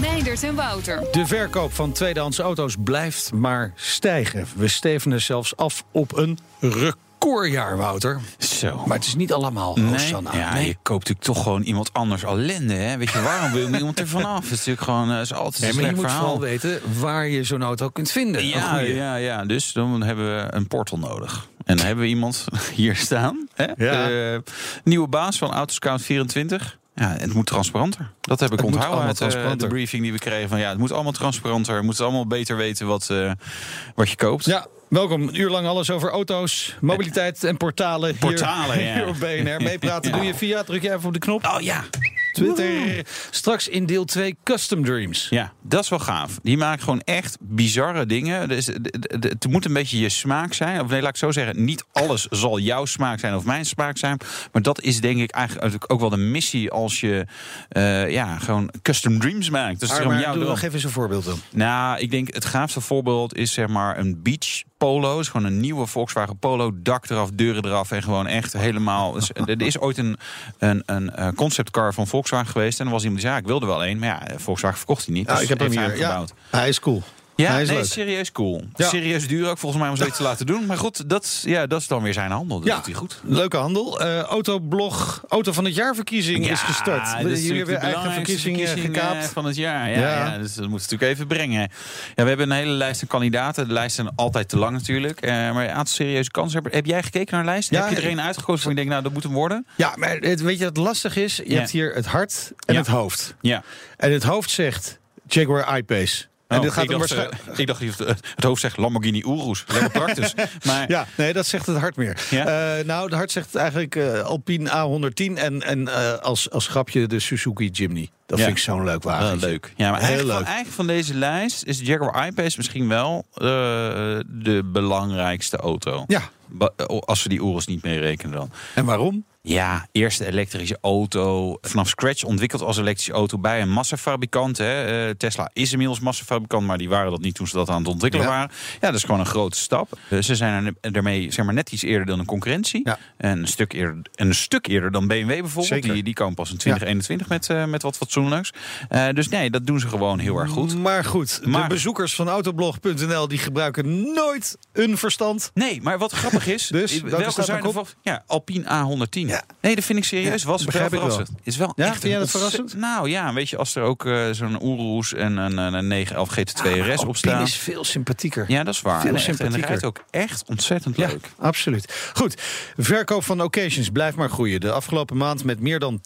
Meindert en Wouter. De verkoop van tweedehands auto's blijft maar stijgen. We stevenen zelfs af op een recordjaar, Wouter. Zo. Maar het is niet allemaal Nee, Hosanna. ja, Nee. je koopt natuurlijk toch gewoon iemand anders ellende. Hè? Weet je, waarom wil iemand er vanaf? Het is natuurlijk gewoon uh, is altijd Nee, een maar je slecht moet verhaal. vooral weten waar je zo'n auto kunt vinden. Ja, ja, ja, dus dan hebben we een portal nodig. En dan hebben we iemand hier staan. Hè? Ja. De nieuwe baas van Autoscout 24. Ja, het moet transparanter. Dat heb ik Het onthouden uit eh, de briefing die we kregen. Van, ja, het moet allemaal transparanter. We moeten allemaal beter weten wat, eh, wat je koopt. Ja, welkom. Een uur lang alles over auto's, mobiliteit en portalen. Portalen, hier, ja. hier op BNR. Meepraten doe je via, druk je even op de knop. Oh ja, Twitter. Straks in deel 2 Custom Dreams. Ja, dat is wel gaaf. Die maken gewoon echt bizarre dingen. Dus, het moet een beetje je smaak zijn. Of nee, laat ik zo zeggen. Niet alles zal jouw smaak zijn of mijn smaak zijn. Maar dat is denk ik eigenlijk ook wel de missie als je eh, ja, gewoon custom dreams maakt. Dus jouw doe nog even eens een voorbeeld dan. Nou, ik denk het gaafste voorbeeld is zeg maar een beach polo. is gewoon een nieuwe Volkswagen Polo. Dak eraf, deuren eraf en gewoon echt helemaal. Er is ooit een, een, een eh, conceptcar van Volkswagen geweest. En er was iemand die zei, ja, ik wilde wel een. Maar ja, Volkswagen verkocht hij niet. Ja, Dus ik heb hem hier. Ja, gebouwd. hij is cool. Ja, hij is nee, serieus cool. Ja. Serieus duur ook volgens mij om zoiets te laten doen. Maar goed, dat, ja, dat is dan weer zijn handel. Dat Ja, doet hij goed. leuke handel. Eh, Autoblog, Auto van het Jaarverkiezing is gestart. Jullie hebben eigen verkiezingen verkiezing, eh, gekaapt. van het jaar. Ja, dus dat moeten we natuurlijk even brengen. Ja, we hebben een hele lijst aan kandidaten. De lijsten zijn altijd te lang natuurlijk. Eh, maar een aantal serieuze kansen. Heb, heb jij gekeken naar de lijst? Ja, heb je er een uitgekozen van je denkt, nou, dat moet hem worden? Ja, maar het, weet je wat lastig is? Je hebt hier het hart en het hoofd. Ja. En het hoofd zegt Jaguar I-Pace. En Oh, dit gaat ik, dacht, waarschijnlijk... eh, ik dacht, dat het hoofd zegt Lamborghini Urus. Lekker praktisch. maar Ja, nee, dat zegt het hart meer. Ja? Eh, nou, het hart zegt eigenlijk eh, Alpine A110 en, en eh, als, als grapje de Suzuki Jimny. Dat Ja. vind ik zo'n leuk wagen. Leuk. Ja, maar eigenlijk, leuk. Van, eigenlijk van deze lijst is de Jaguar I-Pace misschien wel eh, de belangrijkste auto. Ja, Als we die Urus niet meerekenen dan. en waarom? Ja, eerste elektrische auto. Vanaf scratch ontwikkeld als elektrische auto bij een massafabrikant. Hè. Eh, Tesla is inmiddels massafabrikant, maar die waren dat niet toen ze dat aan het ontwikkelen Ja. waren. Ja, dat is gewoon een grote stap. Eh, ze zijn er daarmee zeg maar, net iets eerder dan een concurrentie. Ja. En, een stuk eerder, en een stuk eerder dan BMW bijvoorbeeld. Zeker. Die, die komen pas in 2021 met, eh, met wat fatsoenlijks. Eh, dus nee, dat doen ze gewoon heel erg goed. Maar goed, de Maar- bezoekers van autoblog.nl die gebruiken nooit een verstand. Nee, maar wat grappig is, Dus, welke zijn er? Ja, Alpine A110. Ja. Nee, dat vind ik serieus. Was wel verrassend. Is wel Ja, echt vind jij dat verrassend? Nou ja, weet je, als er ook eh, zo'n Urus en een, een, een 911 GT2 RS op staan. is veel sympathieker. Ja, dat is waar. Veel en, echt, en sympathieker. rijdt ook echt ontzettend Ja, leuk. absoluut. Goed, verkoop van occasions blijft maar groeien. De afgelopen maand met meer dan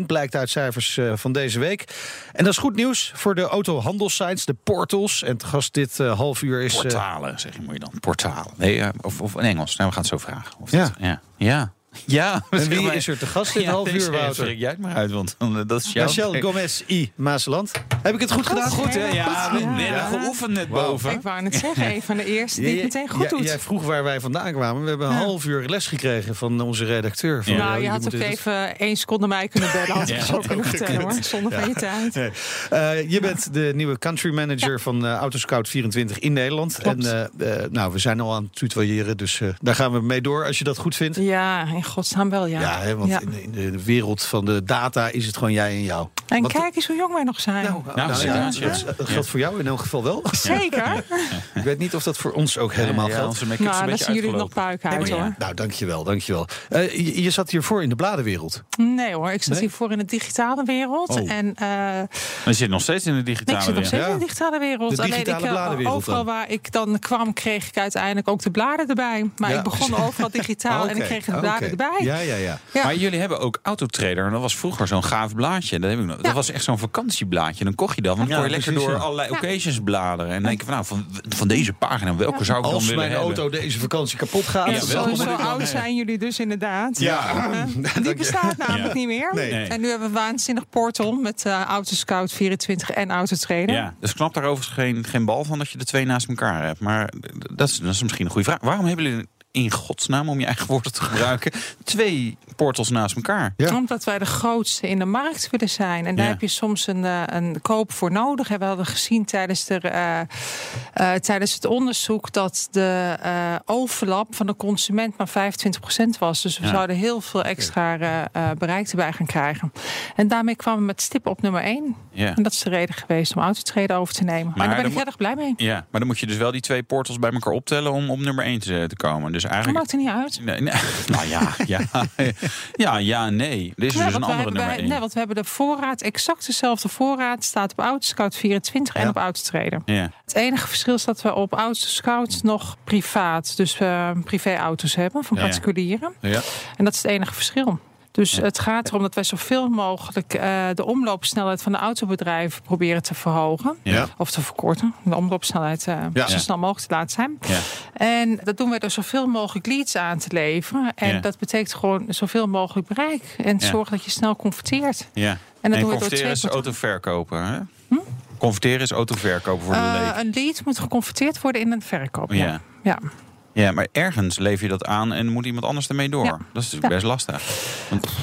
10% blijkt uit cijfers eh, van deze week. En dat is goed nieuws voor de autohandelsites, de portals. En te gast dit eh, half uur is... Portalen, zeg je mooi dan. Portalen. Nee, of, of in Engels. Nou, we gaan het zo vragen. Of Ja. dat- ja. Ja. Ja. en wie maar. is er te gast dit Ja, half uur, Wouter? spreek jij het maar uit, want dan, eh, dat is jouw... Rachel Gomez I. Maaseland. Heb ik het goed gedaan? Goed, hè? Ja, we Ja. hebben geoefend net boven. Ik wou net zeggen, een van de eerste die het meteen goed doet. Jij vroeg waar wij vandaan kwamen. We hebben een half uur les gekregen van onze redacteur. Van, nou, je had ook dit- even één seconde mij kunnen bellen. Had ik Ja. zo kunnen vertellen hoor. Zonder van je tijd. Nee. Eh, je bent de nieuwe country manager van eh Autoscout 24 in Nederland. Klopt. En eh, eh, nou, we zijn al aan het tutoyeren, dus eh, daar gaan we mee door als je dat goed vindt. Ja, in godsnaam wel, ja. Ja, hè, want Ja. In, de, in de wereld van de data is het gewoon jij en jou. En Want- kijk eens hoe jong wij nog zijn. Nou, nou, Nou, ja, inderdaad, ja. dat, dat geldt voor jou in elk geval wel. Zeker. Ik weet niet of dat voor ons ook helemaal Ja, geldt. onze make-up is nou, dan zien jullie nog puik uit Ja, maar hoor. Nou, dankjewel, dankjewel. Eh je, je zat hiervoor in de bladenwereld. Nee hoor, ik zat Nee? hiervoor in de digitale wereld. Oh. En eh, Maar je zit nog steeds in de nee, ik digitale zit nog wereld. steeds Ja. in de digitale wereld. De Alleen digitale ik, eh, bladenwereld overal dan. waar ik dan kwam, kreeg ik uiteindelijk ook de bladen erbij. Maar Ja. ik begon overal digitaal en ik kreeg de bladen Ja, ja, ja. Ja. Maar jullie hebben ook Autotrader. En dat was vroeger zo'n gaaf blaadje. Dat, heb ik nog. dat was echt zo'n vakantieblaadje. Dan kocht je dat. Want dan Ja, kon je lekker precies, door ja. allerlei Ja. occasions bladeren. En dan denk je van, nou, van, van deze pagina, welke zou ik dan Als willen mijn hebben? auto deze vakantie kapot gaat... Wel. zo, oud zijn jullie dus inderdaad. Ja. Die bestaat namelijk Ja. niet meer. Nee. Nee. En nu hebben we een waanzinnig portal met eh Autoscout 24 en Autotrader. Ja, dus ik snap daar overigens geen, geen bal van dat je de twee naast elkaar hebt. Maar dat is, dat is misschien een goede vraag. Waarom hebben jullie in godsnaam, om je eigen woorden te gebruiken, twee portals naast elkaar? Ja. Omdat wij de grootste in de markt willen zijn. En daar Ja. heb je soms een, eh, een koop voor nodig. En we hadden gezien tijdens, de, eh, eh, tijdens het onderzoek dat de eh, overlap van de consument maar 25% was. Dus we Ja. zouden heel veel extra eh, eh, bereik erbij gaan krijgen. En daarmee kwamen we met stip op nummer 1. Ja. En dat is de reden geweest om autotreden over te nemen. Maar en daar ben ik heel erg blij mee. Ja, maar dan moet je dus wel die twee portals bij elkaar optellen om op nummer 1 te, te komen. Dus Dat eigenlijk. maakt er niet uit. Nee, nee. Nou ja, ja, ja, ja, nee. Er is Ja, dus een andere nummer wij- 1. nee, want we hebben de voorraad, exact dezelfde voorraad, staat op Autoscout 24 en op Autotrader. Ja, Het enige verschil is dat we op Autoscout nog privaat, dus eh privéauto's hebben van particulieren. ja. En dat is het enige verschil. Dus Ja. het gaat erom dat wij zoveel mogelijk eh, de omloopsnelheid van de autobedrijven proberen te verhogen. Ja. Of te verkorten. De omloopsnelheid eh, Ja. zo snel mogelijk te laten zijn. Ja. En dat doen wij door zoveel mogelijk leads aan te leveren. En Ja. dat betekent gewoon zoveel mogelijk bereik. En Ja. zorg dat je snel converteert. ja. En dat En doen we door converteren twee is portalen. autoverkopen, hè? Converteren is autoverkopen voor de leek. een lead moet geconverteerd worden in een verkoop. Ja. Ja. Ja. Maar ergens lever je dat aan en moet iemand anders ermee door. Ja. Dat is natuurlijk Ja. best lastig.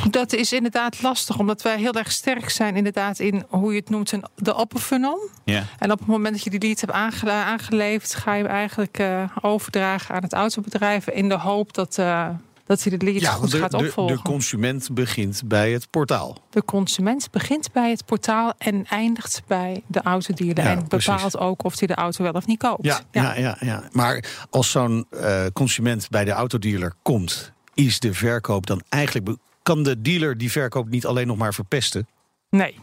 Dat is inderdaad lastig, omdat wij heel erg sterk zijn inderdaad in hoe je het noemt, de upper funnel. Ja. En op het moment dat je die lead hebt aange- aangeleverd, ga je hem eigenlijk eh, overdragen aan het autobedrijf in de hoop dat, eh, dat hij de lead Ja, goed de, gaat opvolgen. de consument begint bij het portaal. De consument begint bij het portaal en eindigt bij de autodealer. Ja, en bepaalt precies. ook of hij de auto wel of niet koopt. Ja, ja. Ja, ja, Maar als zo'n eh, consument bij de autodealer komt, is de verkoop dan eigenlijk. Kan de dealer die verkoop niet alleen nog maar verpesten? Nee.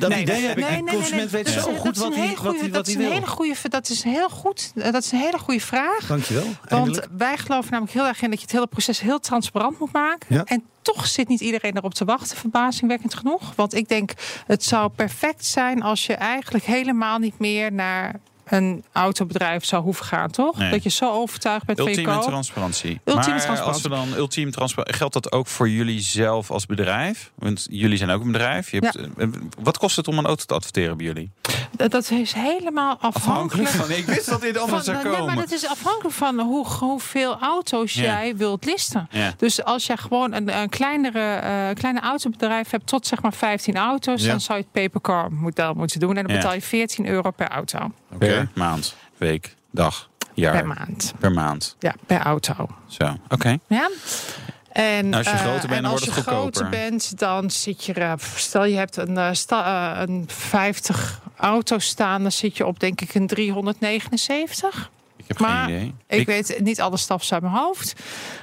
Dat idee heb ik. Nee, de nee, consument nee, weet dat zo is- goed wat hij, goeie- hij, dat is een wil. hele goede, dat is heel goed. Eh, Dat is een hele goede vraag. Dankjewel. Want wij geloven namelijk heel erg in dat je het hele proces heel transparant moet maken. Ja. En toch zit niet iedereen erop te wachten, verbazingwekkend genoeg. Want ik denk, het zou perfect zijn als je eigenlijk helemaal niet meer naar een autobedrijf zou hoeven gaan, toch? Nee. Dat je zo overtuigd bent van Ultieme je koop. transparantie. Ultieme maar transparantie. als we dan ultiem transparantie... Geldt dat ook voor jullie zelf als bedrijf? Want jullie zijn ook een bedrijf. Je hebt, eh, Wat kost het om een auto te adverteren bij jullie? Dat- is helemaal afhankelijk. van... Ik wist dat dit anders van- zou nee, komen. maar dat is afhankelijk van hoe, hoeveel auto's Ja. jij wilt listen. Ja. Dus als jij gewoon een, een kleinere, eh, kleine autobedrijf hebt tot zeg maar 15 auto's, Ja. dan zou je het papercar model moeten doen. En dan Ja. betaal je 14 euro per auto. Per maand, week, dag, jaar. Per maand. Per maand. Ja, per auto. Zo, oké. Ja. En, Als je eh, groter bent, en dan als wordt je het goedkoper. groter bent, dan zit je... stel je hebt een, eh, sta- eh, een 50 auto's staan, dan zit je op denk ik een 379. Ik heb Maar geen idee. Ik, weet niet alle staf uit mijn hoofd.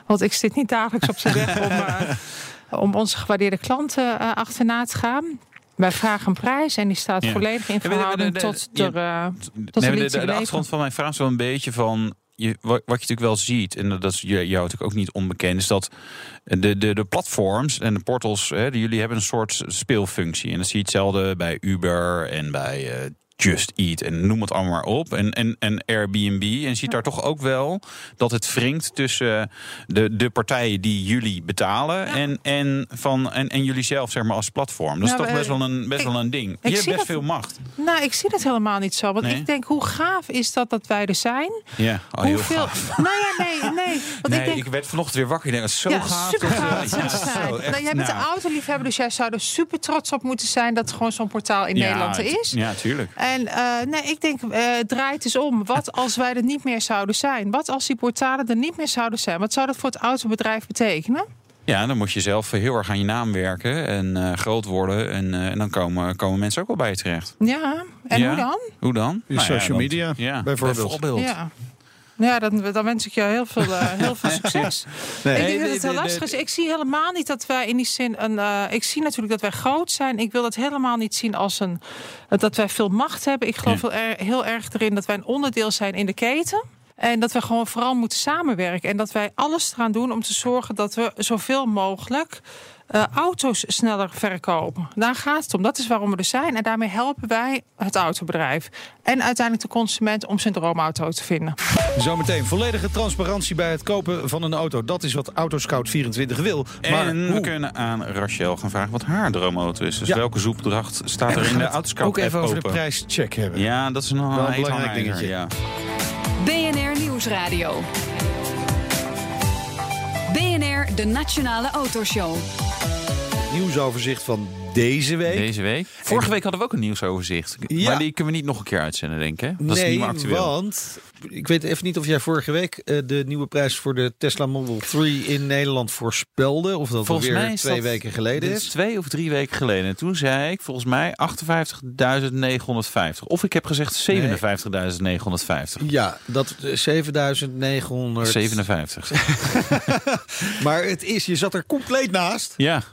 Want ik zit niet dagelijks op zijn weg om, om onze gewaardeerde klanten achterna te gaan. Wij vragen een prijs en die staat Ja. volledig in de- verhouding de- de- tot de, eh, tot de de, leveren. achtergrond van mijn vraag is wel een beetje van... Je, wat, wat je natuurlijk wel ziet, en dat is jou jou natuurlijk ook niet onbekend... is dat de, de, de platforms en de portals, hè, die jullie hebben een soort speelfunctie. En dat zie je hetzelfde bij Uber en bij eh, Just Eat en noem het allemaal maar op. En, en, en Airbnb. En ziet daar toch ook wel dat het wringt tussen de, de partijen die jullie betalen... En, en, van, en, en jullie zelf zeg maar als platform. Dat is Ja, toch best wel een, best ik- wel een ding. Je hebt best dat- veel macht. Nou, ik zie dat helemaal niet zo. Want Nee? ik denk, hoe gaaf is dat dat wij er zijn? Ja, oh, heel gaaf. Nou ja, nee, nee. Want Nee, ik denk, ik werd vanochtend weer wakker. Ik denk, dat is zo ja, gaaf. super dat, gaaf dat ja, ze zijn. zo, echt, nou, jij bent nou. een autoliefhebber, dus jij zou er super trots op moeten zijn dat gewoon zo'n portaal in Ja, Nederland er is. Ja, tuurlijk. En eh, nee, ik denk, eh draait eens om. Wat als wij er niet meer zouden zijn? Wat als die portalen er niet meer zouden zijn? Wat zou dat voor het autobedrijf betekenen? Ja, dan moet je zelf heel erg aan je naam werken en eh, groot worden. En, eh, en dan komen, komen mensen ook wel bij je terecht. Ja, en Ja. hoe dan? Hoe dan? In Nou ja, social dan- media, ja, bijvoorbeeld. Ja. Ja, dan, dan wens ik je heel veel, eh, heel veel succes. Nee. Ik denk dat het heel lastig is. Ik zie helemaal niet dat wij in die zin een. eh, ik zie natuurlijk dat wij groot zijn. Ik wil dat helemaal niet zien als een. dat wij veel macht hebben. Ik geloof Ja. heel, er- heel erg erin dat wij een onderdeel zijn in de keten. En dat we gewoon vooral moeten samenwerken. En dat wij alles eraan doen om te zorgen dat we zoveel mogelijk eh, auto's sneller verkopen. Daar gaat het om. Dat is waarom we er zijn. En daarmee helpen wij het autobedrijf. En uiteindelijk de consument om zijn droomauto te vinden. Zometeen volledige transparantie bij het kopen van een auto. Dat is wat Autoscout24 wil. Maar en we hoe? kunnen aan Rachel gaan vragen wat haar droomauto is. Dus Ja. welke zoepdracht staat er in de Autoscout ook even over de prijscheck hebben. Ja, dat is een een heel belangrijk dingetje. Ja. BNR Nieuwsradio. BNR, de Nationale Autoshow. Nieuwsoverzicht van deze week. Deze week. Vorige week hadden we ook een nieuwsoverzicht. Maar die kunnen we niet nog een keer uitzenden, denk ik. Dat is niet meer actueel. want ik weet even niet of jij vorige week eh, de nieuwe prijs voor de Tesla Model 3 in Nederland voorspelde. Of dat volgens alweer twee weken geleden is. Twee of drie weken geleden. En toen zei ik volgens mij 58.950. Of ik heb gezegd 57.950. Ja, dat eh, 7900. 57. maar het is, je zat er compleet naast. Ja, 58.800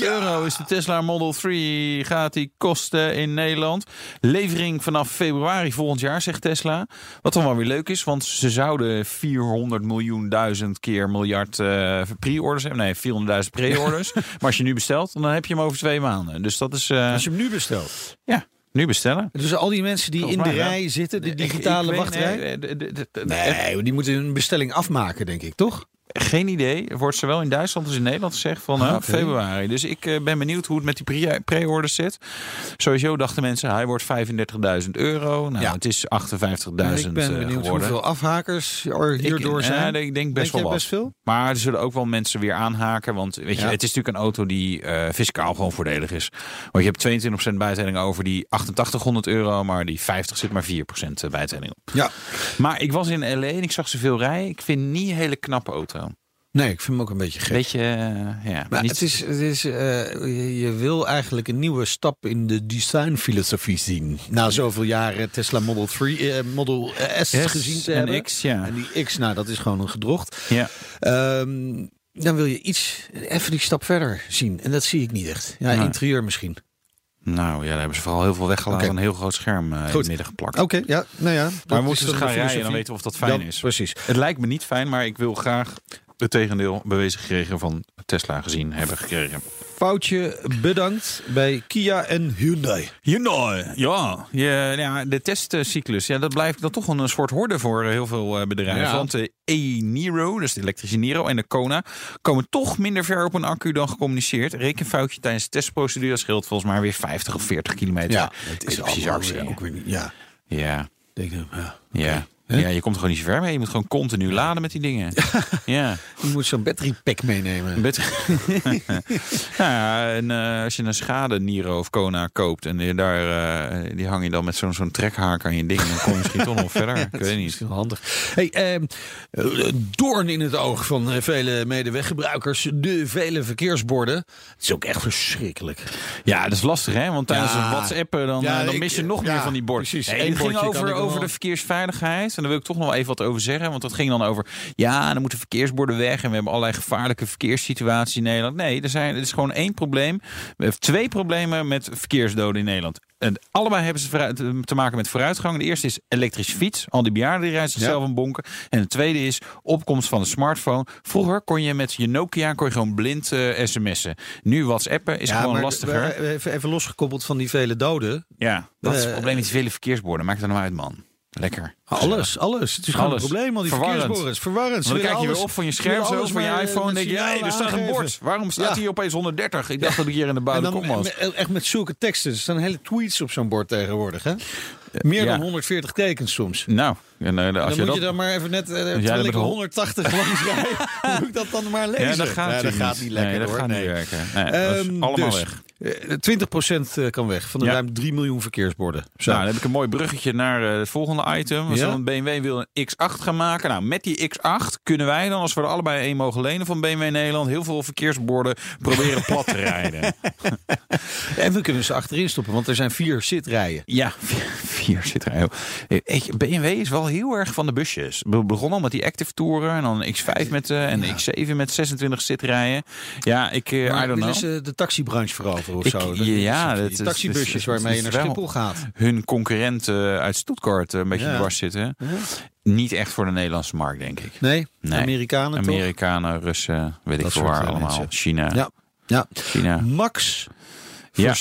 euro is de Tesla Model 3 gaat die kosten in Nederland. Levering vanaf februari volgend jaar, zegt Tesla. Wat dan wel weer leuk is, want ze zouden 400 miljoen duizend keer miljard eh, pre-orders hebben. Nee, 400.000 pre-orders. maar als je nu bestelt, dan heb je hem over twee maanden. Dus dat is... Eh, als je hem nu bestelt? Ja. Nu bestellen. Dus al die mensen die in de rij zitten, de digitale wachtrij. Eh, nee, die moeten een bestelling afmaken, denk ik, toch? Geen idee. Wordt zowel in Duitsland als in Nederland gezegd van Ah, eh, februari. Dus ik eh, ben benieuwd hoe het met die pre- pre-orders zit. Sowieso dachten mensen, hij wordt 35.000 euro. Nou, Ja. het is 58.000 ik ben eh, benieuwd geworden. hoeveel afhakers er hierdoor ik, zijn. Ja, ik denk best Denk wel best veel? Maar er zullen ook wel mensen weer aanhaken. Want weet je, het is natuurlijk een auto die eh, fiscaal gewoon voordelig is. Want je hebt 22% bijtelling over die 8800 euro. Maar die 50 zit maar 4% bijtelling op. Ja. Maar ik was in LA en ik zag ze veel rijden. Ik vind niet een hele knappe auto. Nee, ik vind hem ook een beetje gek. Beetje, eh, ja. Maar niet- het is, het is, eh, je, je wil eigenlijk een nieuwe stap in de designfilosofie zien. Na zoveel jaren Tesla Model 3, eh, Model S, S gezien te en hebben. X, ja. En die X, nou, dat is gewoon een gedrocht. Ja. Ehm, dan wil je iets, even die stap verder zien. En dat zie ik niet echt. Ja, interieur misschien. Nou ja, daar hebben ze vooral heel veel weggelaten. Oké. Een heel groot scherm eh, in het midden geplakt. Oké, ja, nou ja. maar we moeten dus gaan rijden en dan weten we of dat fijn is. Precies. Het lijkt me niet fijn, maar ik wil graag het tegendeel bewezen gekregen van Tesla gezien hebben gekregen. Foutje bedankt bij Kia en Hyundai. Hyundai, ja. ja, ja de testcyclus, ja, dat blijft dan toch een soort horde voor heel veel eh, bedrijven. Ja. Want de e-Niro, dus de elektrische Niro en de Kona, komen toch minder ver op een accu dan gecommuniceerd. Rekenfoutje tijdens de testprocedure scheelt volgens mij weer 50 of 40 kilometer. Ja, het is precies actie. ook weer niet. Ja, Ja, denk ik, ja. ja. Hè? Ja, je komt er gewoon niet zo ver mee. Je moet gewoon continu laden met die dingen. Ja. Je moet zo'n battery pack meenemen. Nou ja, en eh, als je een schade Niro of Kona koopt en daar, eh, die hang je dan met zo'n zo'n trekhaak aan je ding, dan kom je misschien toch nog verder. Ik weet niet. Handig. Hey, ehm, eh, doorn in het oog van vele medeweggebruikers. De vele verkeersborden. Het is ook echt verschrikkelijk. Ja, dat is lastig hè, want tijdens Ja. het WhatsAppen dan, dan mis je nog meer van die borden. precies. Hey, dit ging over, over de verkeersveiligheid en daar wil ik toch nog wel even wat over zeggen, want dat ging dan over, ja, dan moeten verkeersborden weg en we hebben allerlei gevaarlijke verkeerssituaties in Nederland. Nee, er, zijn, er is gewoon één probleem, we hebben twee problemen met verkeersdoden in Nederland. En allebei hebben ze te maken met vooruitgang. De eerste is elektrische fiets. Al die bejaarden die rijden zichzelf een bonken. En de tweede is opkomst van de smartphone. Vroeger kon je met je Nokia kon je gewoon blind eh, sms'en. Nu WhatsAppen is gewoon lastiger. Even, losgekoppeld van die vele doden. Ja, dat is het Eh, probleem met die vele verkeersborden. Maakt er nou uit, man. Lekker. Alles, alles. Het is gewoon een probleem, al die verkeersborden. Verwarrend. Dan kijk je weer op van je scherm, alles van je eh, iPhone. denk je, er staat een bord. Waarom staat hier opeens 130? Ik dacht dat ik hier in de En buiten dan kom was. echt met zulke teksten. Er staan hele tweets op zo'n bord tegenwoordig. Hè? Meer ja. dan 140 tekens soms. Nou, en, eh, als Dan je moet je dan maar even net, eh, terwijl ik met hol- 180 langs rijd, moet ik dat dan maar lezen. Ja, dat gaat, Nee, dat natuurlijk gaat niet lekker dat hoor. gaat Nee. niet werken. Nee, dat is Ehm, allemaal dus, weg. Eh, 20% eh, kan weg van de Ja. ruim 3 miljoen verkeersborden. Zo. Nou, dan heb ik een mooi bruggetje naar eh, het volgende item. Als Ja? dan BMW wil een X8 gaan maken. Nou, met die X8 kunnen wij dan, als we er allebei één mogen lenen van BMW Nederland, heel veel verkeersborden proberen plat te rijden. En we kunnen ze achterin stoppen, want er zijn vier zitrijen. Ja, vier. Weet je, BMW is wel heel erg van de busjes. We begonnen al met die Active Touren en dan een X5 met eh, en de X7 met 26 zitrijen. Ja, ik eh, I Maar don't know. ze de taxibranche veroveren of Ik- zo? ja, dat die is- taxibusjes is- waarmee je naar Schiphol gaat. Hun concurrenten uit Stuttgart eh, een beetje Ja. dwars zitten. Niet echt voor de Nederlandse markt, denk ik. Nee, Nee. Amerikanen toch? Amerikanen, Russen, weet ik veel waar eh, allemaal. mensen. China. Ja. Ja. China Max Ja.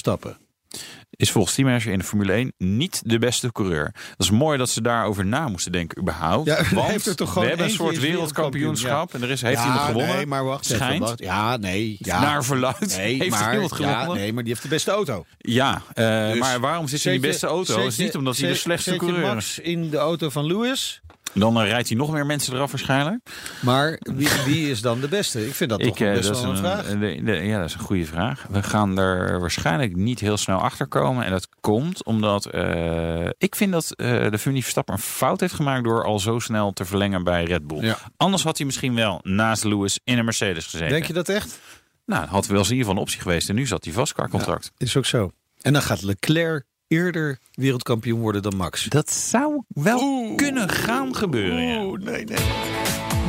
Is volgens teammanager in de Formule 1 niet de beste coureur. Dat is mooi dat ze daarover na moesten denken überhaupt. Ja, hij want er toch we hebben een soort wereldkampioenschap. En er is, heeft ja, iemand gewonnen. Nee, maar wacht. Schijnt. Ja, nee. Ja. Naar verluid Nee, heeft maar, iemand ja, gewonnen. nee, maar die heeft de beste auto. Ja, eh, Dus maar waarom zit hij in die beste auto? zet is niet omdat hij de slechtste coureur is. Max in de auto van Lewis. Dan eh, rijdt hij nog meer mensen eraf waarschijnlijk. Maar wie, wie is dan de beste? Ik vind dat toch eh, best dat wel een, vraag. de- de- ja, dat is een goede vraag. We gaan er waarschijnlijk niet heel snel achter komen. En dat komt omdat eh, ik vind dat eh, de Formule Verstappen een fout heeft gemaakt door al zo snel te verlengen bij Red Bull. Ja. Anders had hij misschien wel naast Lewis in een Mercedes gezeten. Denk je dat echt? Nou, had wel eens in ieder geval een optie geweest. En nu zat hij vast qua contract. Is ook zo. En dan gaat Leclerc eerder wereldkampioen worden dan Max. Dat zou wel kunnen gaan gebeuren. Ja. nee, nee.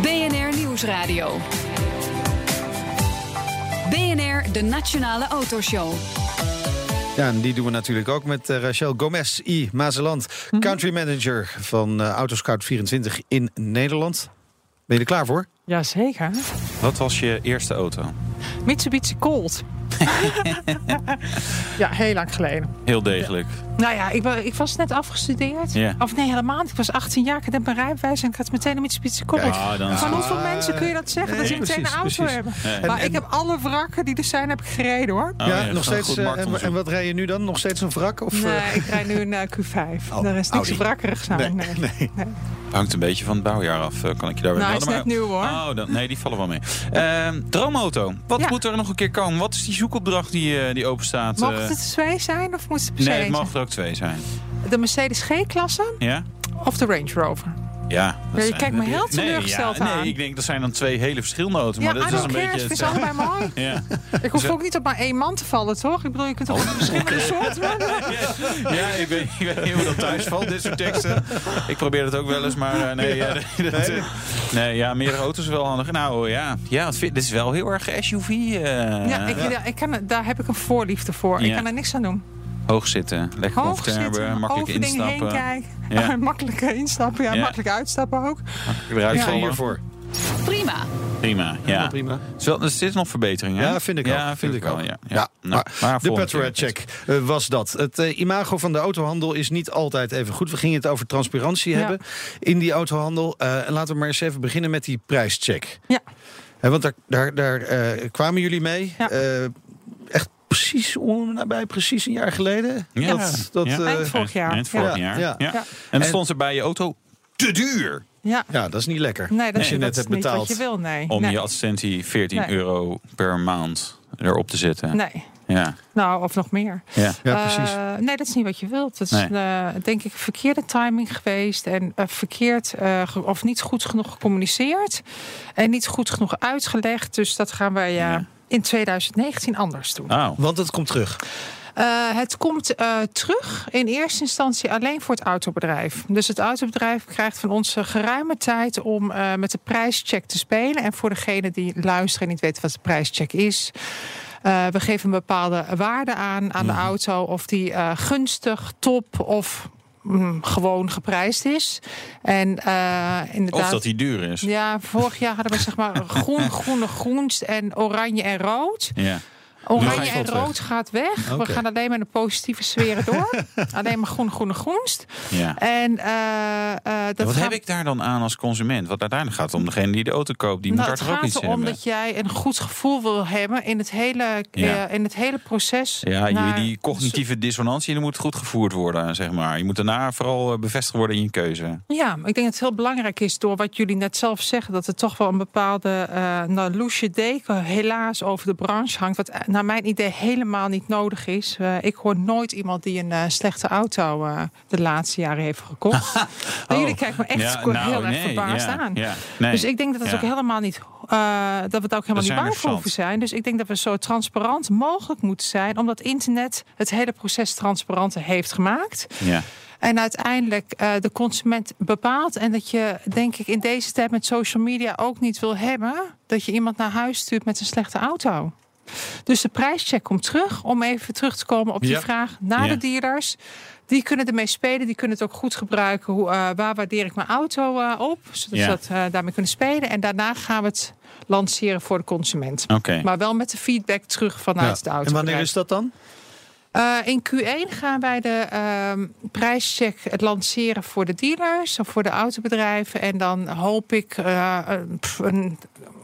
BNR Nieuwsradio. BNR, de Nationale Autoshow. Ja, en die doen we natuurlijk ook met eh, Rachel Gomez I. Mazeland, country manager van eh Autoscout 24 in Nederland. Ben je er klaar voor? Jazeker. Wat was je eerste auto? Mitsubishi Colt. ja, heel lang geleden. Heel degelijk. Nou ja, ik, ik was net afgestudeerd. Of nee, helemaal niet. Ik was 18 jaar, ik had mijn rijbewijs en ik had meteen een Mitsubishi Colt. Ja, dan Van hoeveel mensen kun je dat zeggen? dat nee, ze meteen precies, een auto precies. hebben. Ja. Maar En- ik heb alle wrakken die er zijn, heb ik gereden hoor. Oh, ja, ja, nog steeds. eh, en, en wat rij je nu dan? Nog steeds een wrak? Of, Nee, eh, ik rijd nu een eh, Q5. Oh, Daar is niks Audi. wrakkerig zijn. Nee, Nee. nee. Hangt een beetje van het bouwjaar af, kan ik je daar Nou, wel hij is net nieuw hoor. Oh, dan, nee, die vallen wel mee. Ehm, droomauto. Wat Ja. moet er nog een keer komen? Wat is die zoekopdracht die, eh, die open staat? Mogen het twee zijn of moet het er per se nee, het mogen er ook twee zijn. De Mercedes G-klasse Ja? of de Range Rover? Ja. dat Ja, je kijkt me heel Nee, teleurgesteld ja, aan. Nee, ik denk dat zijn dan twee hele verschillende auto's. Ja, maar dat is een beetje vind ze allebei mooi. Ja. Ik hoef ook niet op maar één man te vallen, toch? Ik bedoel, je kunt toch Oh. ook verschillende soorten ja, ik weet, ik weet niet hoe dat thuis valt, dit soort teksten. Ik probeer het ook wel eens, maar eh, nee, dat, eh, nee, ja, meerdere auto's is wel handig. Nou ja, ja het dit is wel heel erg SUV. eh, Ja, ik, ja, ik kan, daar heb ik een voorliefde voor. Ik Ja. kan er niks aan doen. Hoog zitten, lekker zitten, makkelijk over dingen heen instappen. kijken. Ja. makkelijk instappen, ja, Ja. makkelijk uitstappen ook. Eruit Ja, hiervoor. Prima. Prima, ja. Prima. Er is wel- zit nog verbetering, hè? Ja, vind ik ja, ook. vind ik wel, ja. Ja, ja. Nou, maar, de keer. check eh, was dat. Het eh, imago van de autohandel is niet altijd even goed. We gingen het over transparantie Ja. hebben in die autohandel. Eh, en laten we maar eens even beginnen met die prijscheck. Ja. Hè, want daar, daar, daar eh, kwamen jullie mee. Ja. Precies, nabij precies een jaar geleden. Ja. Dat, dat, Ja. eh, Eind vorig jaar. Eind vorig Ja, jaar. ja. Ja. Ja. En dan stond er bij je auto te duur. Ja. ja, dat is niet lekker. Nee, dat, Als je net is hebt niet betaald. wat je wil, nee. Om nee. je assistentie 14 Nee. euro per maand erop te zetten. Nee, Ja. nou, of nog meer. Ja. Ja, precies. Eh, nee, dat is niet wat je wilt. Dat is Nee. eh, denk ik verkeerde timing geweest. En eh, verkeerd eh, of niet goed genoeg gecommuniceerd. En niet goed genoeg uitgelegd. Dus dat gaan wij Ja. In 2019 anders doen. Oh. Want het komt terug. Eh, het komt eh, terug in eerste instantie alleen voor het autobedrijf. Dus het autobedrijf krijgt van ons geruime tijd om eh, met de prijscheck te spelen. En voor degene die luisteren en niet weten wat de prijscheck is. eh, we geven een bepaalde waarde aan aan de auto. Of die eh, gunstig, top of mm, gewoon geprijsd is. En eh, inderdaad. Of dat die duur is. Ja, vorig jaar hadden we zeg maar groen, groene, groenst en oranje en rood. Ja. Oranje gaat en het rood gaat weg. We gaan alleen maar de positieve sferen door. alleen maar groen, groene, groenst. ja. En eh, eh, dat Wat gaat, heb ik daar dan aan als consument? Want uiteindelijk gaat het om degene die de auto koopt. Die moet nou, daar het toch ook gaat iets erom hebben? dat jij een goed gevoel wil hebben in het hele, Ja. eh, in het hele proces. Ja, naar- die cognitieve dissonantie die moet goed gevoerd worden, zeg maar. Je moet daarna vooral bevestigd worden in je keuze. Ja, ik denk dat het heel belangrijk is door wat jullie net zelf zeggen, dat er toch wel een bepaalde uh, nou, loesje deken helaas over de branche hangt. Wat eh, naar mijn idee helemaal niet nodig is. Uh, ik hoor nooit iemand die een uh, slechte auto uh, de laatste jaren heeft gekocht. oh. Jullie kijken me echt Ja, heel nou, erg nee, verbaasd ja, aan. ja, nee, dus ik denk dat het ook helemaal niet, dat we het ook helemaal niet bang voor hoeven zijn. Dus ik denk dat we zo transparant mogelijk moeten zijn, omdat internet het hele proces transparanter heeft gemaakt. Ja. En uiteindelijk eh, de consument bepaalt. En dat je, denk ik, in deze tijd met social media ook niet wil hebben dat je iemand naar huis stuurt met een slechte auto. Dus de prijscheck komt terug. Om even terug te komen op die Ja. vraag naar Ja. de dealers. Die kunnen ermee spelen, die kunnen het ook goed gebruiken. Hoe, eh, waar waardeer ik mijn auto eh, op? Zodat Ja. ze dat eh, daarmee kunnen spelen. En daarna gaan we het lanceren voor de consument. Maar wel met de feedback terug vanuit Ja. de auto. En wanneer is dat dan? Eh, in Q1 gaan wij de ehm prijscheck het lanceren voor de dealers of voor de autobedrijven. En dan hoop ik eh, een,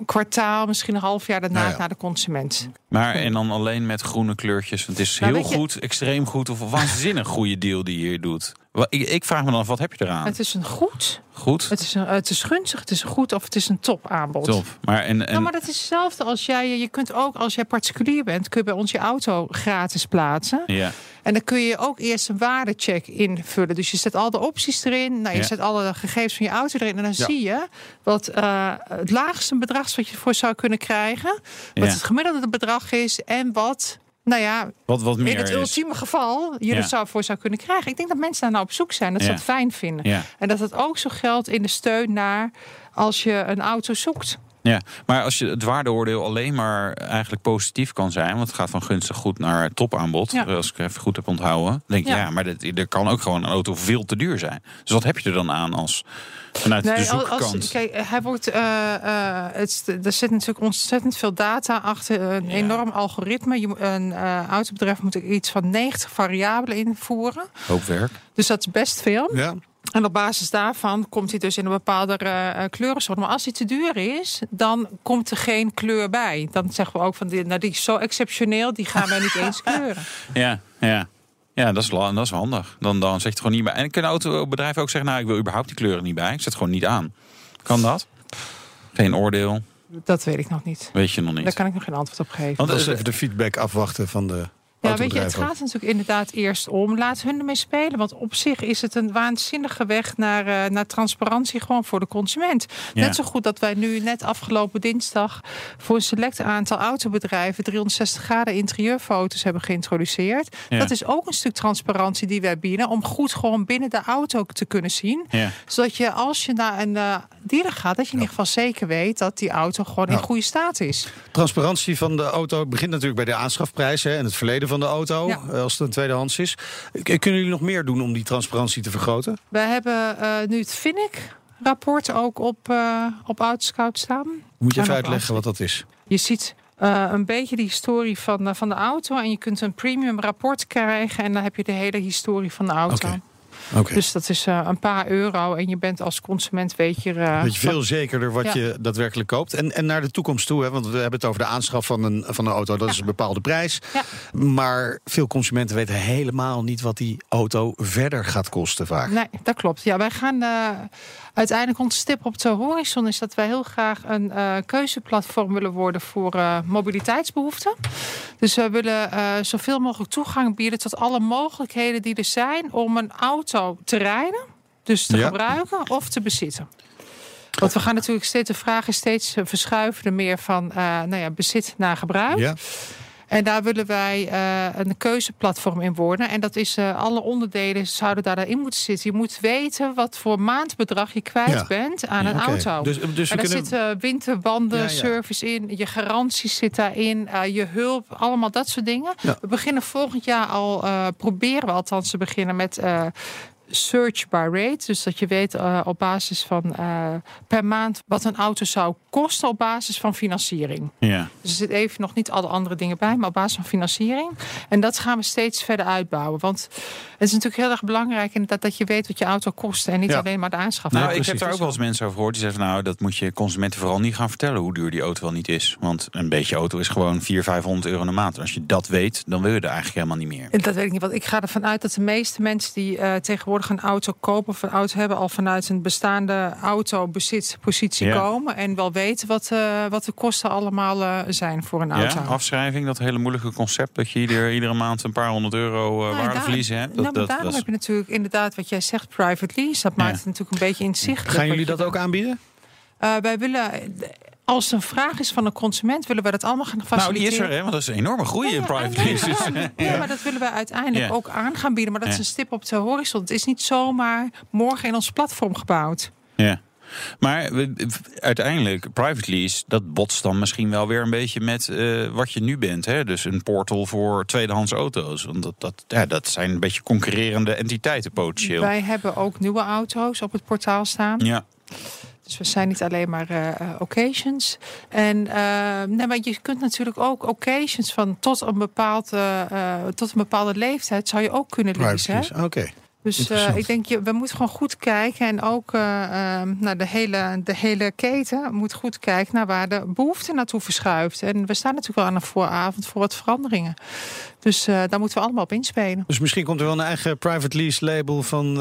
kwartaal, misschien een half jaar daarna Nou ja. naar de consument. Maar en dan alleen met groene kleurtjes. Want het is Nou, heel je- goed, extreem goed of een waanzinnig goede deal die je hier doet. Ik, ik vraag me dan af, wat heb je eraan? Het is een goed, Goed? het is, een, het is gunstig, het is een goed of het is een topaanbod. Top. Maar en, en Nou, maar dat is hetzelfde als jij, je kunt ook als jij particulier bent, kun je bij ons je auto gratis plaatsen. ja. En dan kun je ook eerst een waardecheck invullen. Dus je zet al de opties erin. Nou, je Ja. zet alle gegevens van je auto erin. En dan Ja. zie je wat eh, het laagste bedrag is wat je ervoor zou kunnen krijgen. Wat Ja. het gemiddelde bedrag is. En wat, nou ja, Wat, wat meer in het is. ultieme geval je Ja. er zou voor zou kunnen krijgen. Ik denk dat mensen daar nou op zoek zijn. Dat ze dat fijn vinden. Ja. En dat het ook zo geldt in de steun naar als je een auto zoekt. Ja, maar als je het waardeoordeel alleen maar eigenlijk positief kan zijn, want het gaat van gunstig goed naar topaanbod, Ja. als ik even goed heb onthouden, dan denk je ja, Ja. maar dat, er kan ook gewoon een auto veel te duur zijn. Dus wat heb je er dan aan als vanuit de Nee, als, zoekkant? kijk, hij wordt, eh, eh, het, er zit natuurlijk ontzettend veel data achter. Een Ja. enorm algoritme. Je, moet- een eh, autobedrijf moet iets van 90 variabelen invoeren. Hoop werk. Dus dat is best veel. Ja. En op basis daarvan komt hij dus in een bepaalde eh, eh, kleurensoort. Maar als hij te duur is, dan komt er geen kleur bij. Dan zeggen we ook van, die, nou, die is zo exceptioneel, die gaan wij niet eens kleuren. Ja, ja. Ja, dat is, dat is handig. Dan, dan zet je het gewoon niet bij. En kunnen autobedrijven ook zeggen, nou, ik wil überhaupt die kleuren niet bij. Ik zet het gewoon niet aan. Kan dat? Geen oordeel, Dat weet ik nog niet. weet je nog niet. Daar kan ik nog geen antwoord op geven. Want, Dat is even de feedback afwachten van de Ja, weet je, het gaat natuurlijk inderdaad eerst om. Laat hun ermee spelen. Want op zich is het een waanzinnige weg naar, eh, naar transparantie gewoon voor de consument. Ja. Net zo goed dat wij nu net afgelopen dinsdag voor een select aantal autobedrijven 360 graden interieurfoto's hebben geïntroduceerd. Ja. Dat is ook een stuk transparantie die wij bieden om goed gewoon binnen de auto te kunnen zien. ja. Zodat je als je naar een eh dealer gaat, dat je in ieder geval zeker weet dat die auto gewoon in goede staat is. Transparantie van de auto begint natuurlijk bij de aanschafprijs hè, en het verleden van de auto, eh, als het een tweedehands is. K- Kunnen jullie nog meer doen om die transparantie te vergroten? Wij hebben eh, nu het Finnick-rapport ook op, eh op Autoscout staan. Moet je En even uitleggen wat dat is? Je ziet eh, een beetje de historie van, eh, van de auto. En je kunt een premium rapport krijgen. En dan heb je de hele historie van de auto. Dus dat is eh, een paar euro. En je bent als consument, weet je... eh, Weet je veel zekerder wat Ja. je daadwerkelijk koopt. En, en naar de toekomst toe, hè, want we hebben het over de aanschaf van een, van een auto. Dat is een bepaalde prijs. Ja. Maar veel consumenten weten helemaal niet wat die auto verder gaat kosten vaak. Nee, dat klopt. Ja, wij gaan eh, uiteindelijk onze stip op de horizon is dat wij heel graag een keuzeplatform willen worden voor eh, mobiliteitsbehoeften. Dus we willen zoveel mogelijk toegang bieden tot alle mogelijkheden die er zijn om een auto te rijden, dus te Ja. gebruiken of te bezitten. Want we gaan natuurlijk steeds, de vraag is steeds eh, verschuiven er meer van eh, nou ja, bezit naar gebruik. Ja? En daar willen wij eh, een keuzeplatform in worden. En dat is eh, alle onderdelen zouden daarin moeten zitten. Je moet weten wat voor maandbedrag je kwijt Ja. bent aan Ja, een auto. Dus, dus daar kunnen... zit eh, winterbanden, Ja, ja. service in, je garanties zit daarin, eh, je hulp, allemaal dat soort dingen. Ja. We beginnen volgend jaar al, eh, proberen we althans te beginnen met eh, search by rate. Dus dat je weet eh, op basis van eh, per maand wat een auto zou kosten op basis van financiering. Ja. Dus er zit even nog niet alle andere dingen bij, maar op basis van financiering. En dat gaan we steeds verder uitbouwen. Want het is natuurlijk heel erg belangrijk inderdaad dat je weet wat je auto kost en niet Ja. alleen maar de aanschaf. Nou, ik heb daar ook wel eens mensen over gehoord die zeggen: Nou, dat moet je consumenten vooral niet gaan vertellen hoe duur die auto wel niet is. Want een beetje auto is gewoon 400, 500 euro een maand. En als je dat weet, dan wil je er eigenlijk helemaal niet meer. En Dat weet ik niet, want ik ga ervan uit dat de meeste mensen die eh, tegenwoordig een auto kopen of een auto hebben, al vanuit een bestaande autobezitpositie Ja. komen en wel weten wat, eh, wat de kosten allemaal eh, zijn voor een auto. Ja, afschrijving, dat hele moeilijke concept dat je ieder, iedere maand een paar honderd euro uh, Nou, hebt. nou, maar daarom heb je natuurlijk inderdaad wat jij zegt, private lease. Dat maakt het natuurlijk een beetje inzichtelijk. Gaan jullie dat ook aanbieden? Eh, wij willen als het een vraag is van een consument, willen we dat allemaal gaan Nou, faciliteren. die is er, hè? Want dat is een enorme groei in private leases. ja, ja, maar dat willen we uiteindelijk ook aan gaan bieden. Maar dat is een stip op de horizon. Het is niet zomaar morgen in ons platform gebouwd. Ja. Maar we- uiteindelijk, private lease, dat botst dan misschien wel weer een beetje met eh, wat je nu bent. Hè? Dus een portal voor tweedehands auto's. Want dat, dat, ja, dat zijn een beetje concurrerende entiteiten potentieel. Wij hebben ook nieuwe auto's op het portaal staan. Ja, Dus we zijn niet alleen maar eh, eh, occasions. En eh, nee, maar je kunt natuurlijk ook occasions van tot een, bepaald, eh, tot een bepaalde leeftijd zou je ook kunnen lease. Oké. Dus ik denk, je, we moeten gewoon goed kijken. En ook eh, eh, nou, de, hele, de hele keten moet goed kijken naar waar de behoefte naartoe verschuift. En we staan natuurlijk wel aan een vooravond voor wat veranderingen. Dus daar moeten we allemaal op inspelen. Dus misschien komt er wel een eigen private lease label van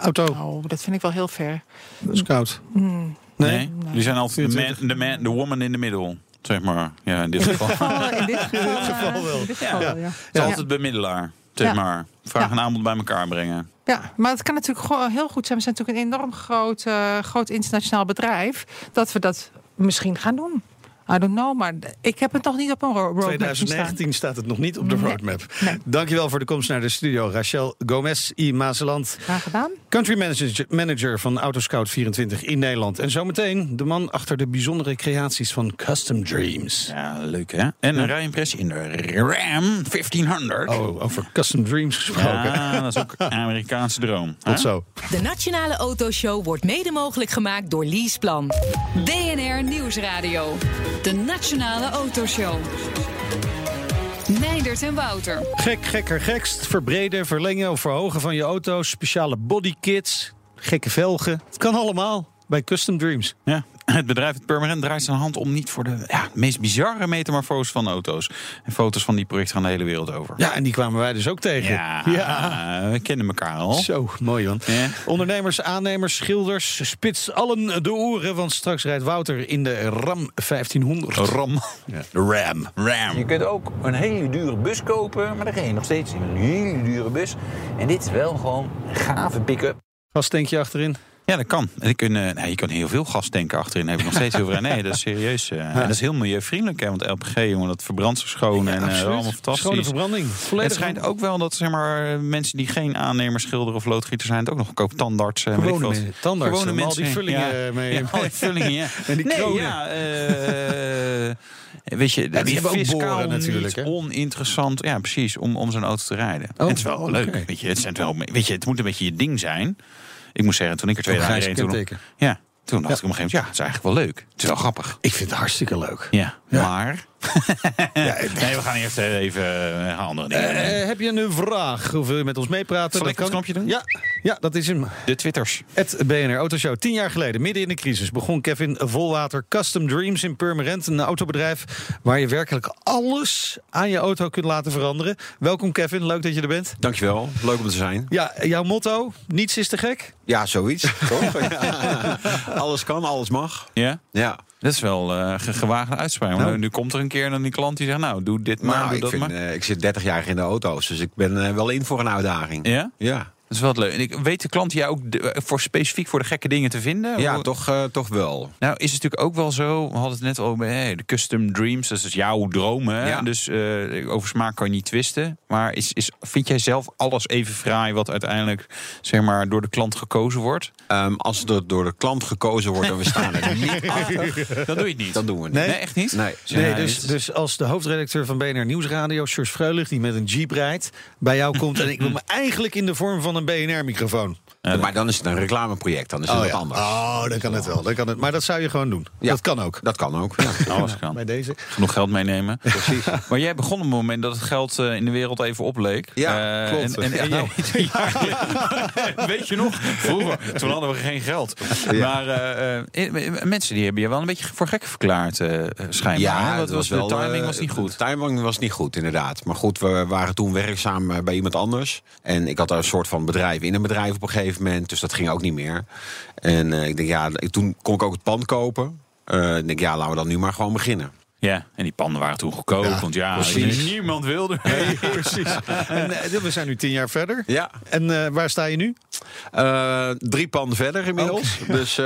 auto Oh, dat vind ik wel heel ver. scout. Hmm. nee. Die zijn altijd de man, 24. de man, de woman in the middle. Zeg maar, ja, in dit geval. Oh, in dit geval, wel. In dit geval Ja. wel, ja. Het is altijd bemiddelaar. Zeg Ja. maar. Vraag Ja. en aanbod bij elkaar brengen. Ja, maar het kan natuurlijk gewoon heel goed zijn. We zijn natuurlijk een enorm groot, eh, groot internationaal bedrijf. Dat we dat misschien gaan doen. I don't know, maar ik heb het nog niet op een ro- roadmap zien staan. 2019 staat het nog niet op de roadmap. Nee. Dankjewel voor de komst naar de studio. Rachel Gomez I. Mazeland, Graag gedaan. country manager, manager van Autoscout24 in Nederland. En zometeen de man achter de bijzondere creaties van Custom Dreams. Ja, leuk hè? En een rijimpressie in de Ram 1500. Oh, over Custom Dreams gesproken. Ja, dat is ook een Amerikaanse droom. Tot zo. De Nationale Autoshow wordt mede mogelijk gemaakt door Leaseplan. BNR Nieuwsradio. De Nationale Autoshow. Meindert en Wouter. Gek, gekker, gekst. Verbreden, verlengen of verhogen van je auto. Speciale bodykits. Gekke velgen. Het kan allemaal bij Custom Dreams. Ja. Het bedrijf het Permanent draait zijn hand om niet voor de ja, meest bizarre metamorfoses van auto's. En foto's van die projecten gaan de hele wereld over. Ja, en die kwamen wij dus ook tegen. Ja, we kennen elkaar al. Zo, mooi man. Ja. Ondernemers, aannemers, schilders, spits allen de oren. Want straks rijdt Wouter in de Ram 1500. Ram. De Ram. Ram. Je kunt ook een hele dure bus kopen, maar dan ga je nog steeds in een hele dure bus. En dit is wel gewoon een gave pick-up. Gastankje achterin. Ja, dat kan. En je, kunt, eh, nee, je kan heel veel gas tanken achterin. Heb ik nog steeds heel veel. Nee, dat is serieus. eh, en dat is heel milieuvriendelijk. Hè, want LPG, jongen, dat verbrandt zo schoon. en eh, Absoluut. allemaal fantastisch. Schone verbranding. Volledig Het schijnt ook wel dat zeg maar, mensen die geen aannemer, schilder of loodgieter zijn, het ook nog kopen. Tandarts, eh, weet ik Gewone wat. mensen, tandartsen, Gewone om al die mensen, vullingen ja. mee- al die vullingen, ja. En die nee, ja, eh, weet je, die het is fiscaal boren natuurlijk, niet oninteressant. Ja, precies, om, om zo'n auto te rijden. Oh, En het is wel leuk. Weet je, het, zijn wel, weet je, het moet een beetje je ding zijn. Ik moet zeggen, toen ik er twee dagen reed, toen, ja, toen dacht ik op een gegeven moment, ja, het is eigenlijk wel leuk. Het is wel grappig. Ik vind het hartstikke leuk. Ja, Ja. maar... nee, we gaan eerst even eh, andere dingen. Eh, heb je een vraag? Of wil je met ons meepraten? Zal Dat ik het kan. knopje doen? Ja, ja, dat is hem. De Twitters. Het BNR Autoshow. Tien jaar geleden, midden in de crisis, begon Kevin Volwater Custom Dreams in Purmerend. Een autobedrijf waar je werkelijk alles aan je auto kunt laten veranderen. Welkom Kevin, leuk dat je er bent. Dankjewel, leuk om te zijn. Ja, jouw motto, niets is te gek. Ja, zoiets. Toch? Alles kan, alles mag. Ja? Ja. Dat is wel ge gewaagde uitspraak. Nou. Maar nu komt er een keer dan die klant die zegt, nou, doe dit maar, Maar doe ik, dat vind, maar. eh, ik zit 30 jaar in de auto's, dus ik ben eh, wel in voor een uitdaging. Ja? Ja, is wel leuk. En ik weet de klant jou ook de- voor specifiek voor de gekke dingen te vinden? ja Hoe- toch, eh, toch wel. Nou, is het natuurlijk ook wel zo. We hadden het net al over hey, de custom dreams. Dat is jouw droom. Hè? Ja. Dus eh, over smaak kan je niet twisten. Maar is, is, vind jij zelf alles even fraai wat uiteindelijk zeg maar, door de klant gekozen wordt? Ehm, als er door de klant gekozen wordt en we staan er niet achter, Dan doe je het niet. dan doen we het Nee? niet. Nee, echt niet? Nee. Dus, dus als de hoofdredacteur van BNR Nieuwsradio, Sjors Freulich, die met een jeep rijdt, bij jou komt en ik wil me eigenlijk in de vorm van een BNR-microfoon. Maar dan is het een reclameproject, dan is het wat anders. Oh, dan kan het wel. Dan kan het. Maar dat zou je gewoon doen. Ja. Dat kan ook. Dat kan ook. Ja. Alles kan. Bij deze. Genoeg geld meenemen. Precies. Maar jij begon op het moment dat het geld eh, in de wereld even opleek. Ja, Eh, klopt. En, en, en Ja. jij- Ja, weet je nog? Vroeger, toen hadden we geen geld. Maar eh, eh, mensen die hebben je wel een beetje voor gek verklaard, eh, schijnbaar. hè? dat was, de timing eh, was niet goed. De timing was niet goed, inderdaad. Maar goed, we waren toen werkzaam eh, bij iemand anders. En ik had daar een soort van bedrijf in een bedrijf op een gegeven Dus dat ging ook niet meer. En eh, ik denk, ja, toen kon ik ook het pand kopen. Eh, ik denk, ja, laten we dan nu maar gewoon beginnen. Ja, en die panden waren toen goedkoop. Ja, want ja, precies. niemand wilde. precies. En, eh, we zijn nu tien jaar verder. Ja. En eh, waar sta je nu? Eh, drie panden verder inmiddels. Dus,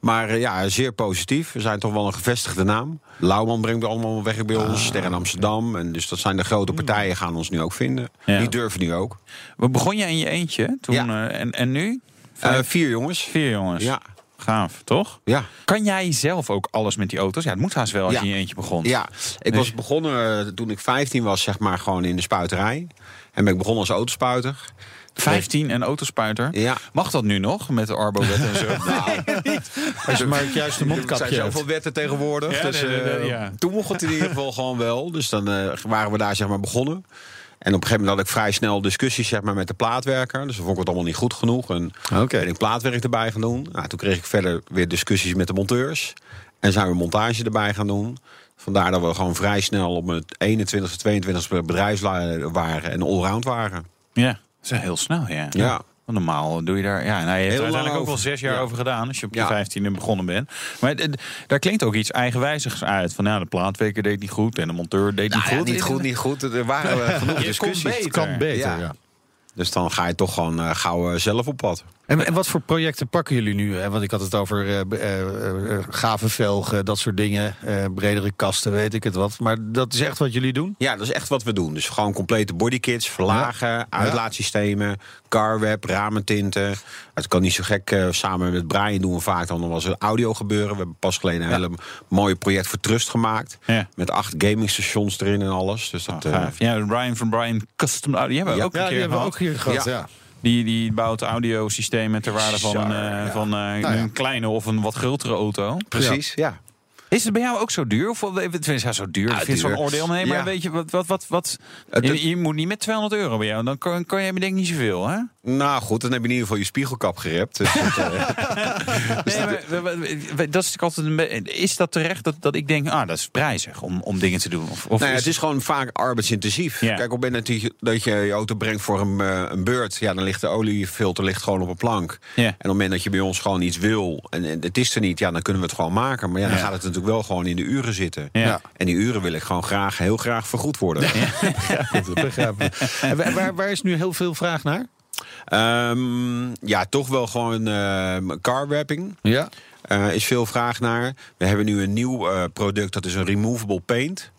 maar ja, zeer positief. We zijn toch wel een gevestigde naam. Lauwman brengt allemaal weg bij ons. Sterren Amsterdam. En dus dat zijn de grote partijen gaan ons nu ook vinden. Ja. Die durven nu ook. Wat begon je in je eentje toen? Ja. en, en nu? Vier jongens. Vier jongens. Ja. Gaaf, toch? Ja. Kan jij zelf ook alles met die auto's? Ja, het moet haast wel als Ja. je in je eentje begon. Ja, ik Dus- was begonnen eh, toen ik 15 was, zeg maar, gewoon in de spuiterij. En ben ik begonnen als autospuiter. 15 en autospuiter. Ja. Mag dat nu nog met de Arbo-wet en zo? Als je maar het juiste Er mondkapje zijn hebt. zoveel wetten tegenwoordig. Ja, dus, nee, nee, nee, eh, ja. Toen mocht het in ieder geval gewoon wel. Dus dan eh, waren we daar zeg maar begonnen. En op een gegeven moment had ik vrij snel discussies zeg maar, met de plaatwerker. Dus dan vond ik het allemaal niet goed genoeg. En Oké. ben ik plaatwerk erbij gaan doen. Nou, toen kreeg ik verder weer discussies met de monteurs. En zijn we montage erbij gaan doen. Vandaar dat we gewoon vrij snel op het 21ste, 22ste bedrijfsleider waren en allround waren. Ja, dat is heel snel, ja. Ja. Want Normaal doe je daar... Ja, nou, je hebt Heel er uiteindelijk ook wel zes jaar Ja. over gedaan... als je op je Ja. vijftiende begonnen bent. Maar daar klinkt ook iets eigenwijzigs uit. Van ja, de plaatwerker deed niet goed en de monteur deed niet Nou ja, goed. niet goed, niet goed. Er waren genoeg discussies. Het kan beter, Ja. ja. Dus dan ga je toch gewoon eh, gauw eh, zelf op pad. En, en wat voor projecten pakken jullie nu? hè? Want ik had het over eh, b- eh, eh, gave velgen, dat soort dingen. eh, bredere kasten, weet ik het wat. Maar dat is echt wat jullie doen? Ja, dat is echt wat we doen. Dus gewoon complete bodykits, verlagen, uitlaatsystemen, carweb, ramentinten. Het kan niet zo gek. eh, samen met Brian doen we vaak dan nog wel eens audio gebeuren. We hebben pas geleden een hele mooie project voor Trust gemaakt. Ja. Met acht gamingstations erin en alles. Dus dat, Oh, eh, gaaf. Ja, Brian van Brian Custom Audio. Die hebben we Ja. ook een Ja, keer hebben we ook hier gehad. Ja. Die, die bouwt audiosystemen ter waarde van, een, eh, van eh, Nou een kleine of een wat grotere auto. precies, ja. Is het bij jou ook zo duur? Of het is ja, zo duur. Ja, ik vind zo'n oordeel. Nee, maar Ja. weet je wat? wat, wat, wat je, je moet niet met 200 euro bij jou. Dan kan, kan me denk ik niet zoveel, hè? Nou goed, dan heb je in ieder geval je spiegelkap gerept. Dus dat, eh, Nee, maar, dat is altijd een Is dat terecht dat, dat ik denk, ah, dat is prijzig om, om dingen te doen? Of, of Nou ja, het is gewoon vaak arbeidsintensief. Ja. Kijk, op het moment dat je, je je auto brengt voor een, eh, een beurt... Ja, dan ligt de oliefilter ligt gewoon op een plank. En op het moment dat je bij ons gewoon iets wil... en, en het is er niet, ja, dan kunnen we het gewoon maken. Maar ja, dan gaat het natuurlijk wel gewoon in de uren zitten. Ja. En die uren wil ik gewoon graag, heel graag vergoed worden. Dat begrijp ik. En waar, waar, waar is nu heel veel vraag naar? Ehm, ja, toch wel gewoon uh, car wrapping. Ja. Eh, is veel vraag naar. We hebben nu een nieuw eh, product, dat is een removable paint.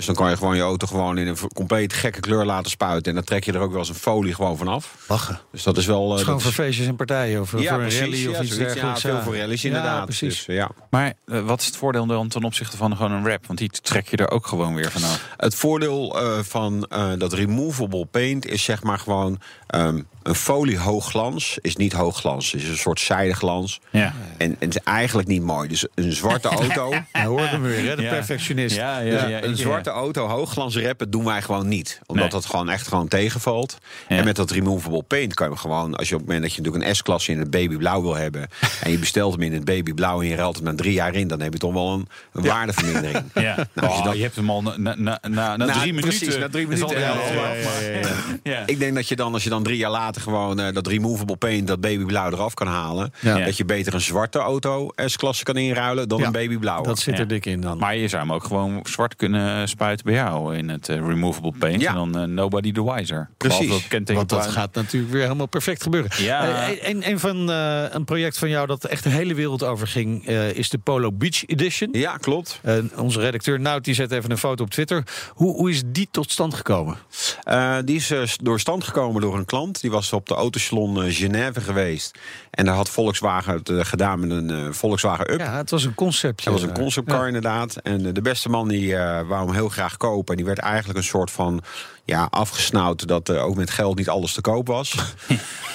Dus dan kan je gewoon je auto gewoon in een compleet gekke kleur laten spuiten. En dan trek je er ook wel eens een folie gewoon vanaf. Lachen. Dus dat is wel... eh, Gewoon dat voor is- feestjes en partijen of ja, voor een precies, rally of ja, iets zoiets. dergelijks. Ja, veel voor rallies inderdaad. Ja, precies. Dus, ja. Maar eh, wat is het voordeel dan ten opzichte van gewoon een wrap? Want die trek je er ook gewoon weer vanaf. Het voordeel eh, van eh, dat removable paint is zeg maar gewoon... ehm, een folie hoogglans is niet hoogglans. Het is een soort zijdeglans. Ja. En, en het is eigenlijk niet mooi. Dus een zwarte auto... Ja, hoor hem weer, hè? de Ja. perfectionist. Ja, ja, Dus ja. een zwarte auto hoogglans rappen doen wij gewoon niet. Omdat Nee. dat gewoon echt gewoon tegenvalt. Ja. En met dat removable paint kan je hem gewoon... als je op het moment dat je natuurlijk een S-klasse in het babyblauw wil hebben... en je bestelt hem in het babyblauw en je ruilt hem na drie jaar in... dan heb je toch wel een, een waardevermindering. Ja. Nou, als je Oh, dat- je hebt hem al na, na, na, na, na Na- drie precies, minuten. na drie is al de minuten, maar-. Ik denk dat je dan, als je dan drie jaar later gewoon eh, dat removable paint, dat babyblauw eraf kan halen. Ja. Dat je beter een zwarte auto S-klasse kan inruilen dan Ja, een babyblauw. Dat zit Ja. er dik in dan. Maar je zou hem ook gewoon zwart kunnen spuiten bij jou in het eh, removable paint. Ja. En dan eh, nobody the wiser. Precies. Dat Want dat gaat natuurlijk weer helemaal perfect gebeuren. Ja. Een, een van eh, een project van jou dat echt de hele wereld over ging, eh, is de Polo Beach Edition. Ja, klopt. Onze redacteur Nout die zet even een foto op Twitter. Hoe, hoe is die tot stand gekomen? Eh, die is door stand gekomen door een klant. Die was op de autosalon eh, Genève geweest. En daar had Volkswagen het eh, gedaan met een eh, Volkswagen Up. Ja, het was een conceptje. Dat was een conceptcar inderdaad. En de beste man die wou hem heel graag kopen. En die werd eigenlijk een soort van ja, afgesnauwd dat eh, ook met geld niet alles te koop was.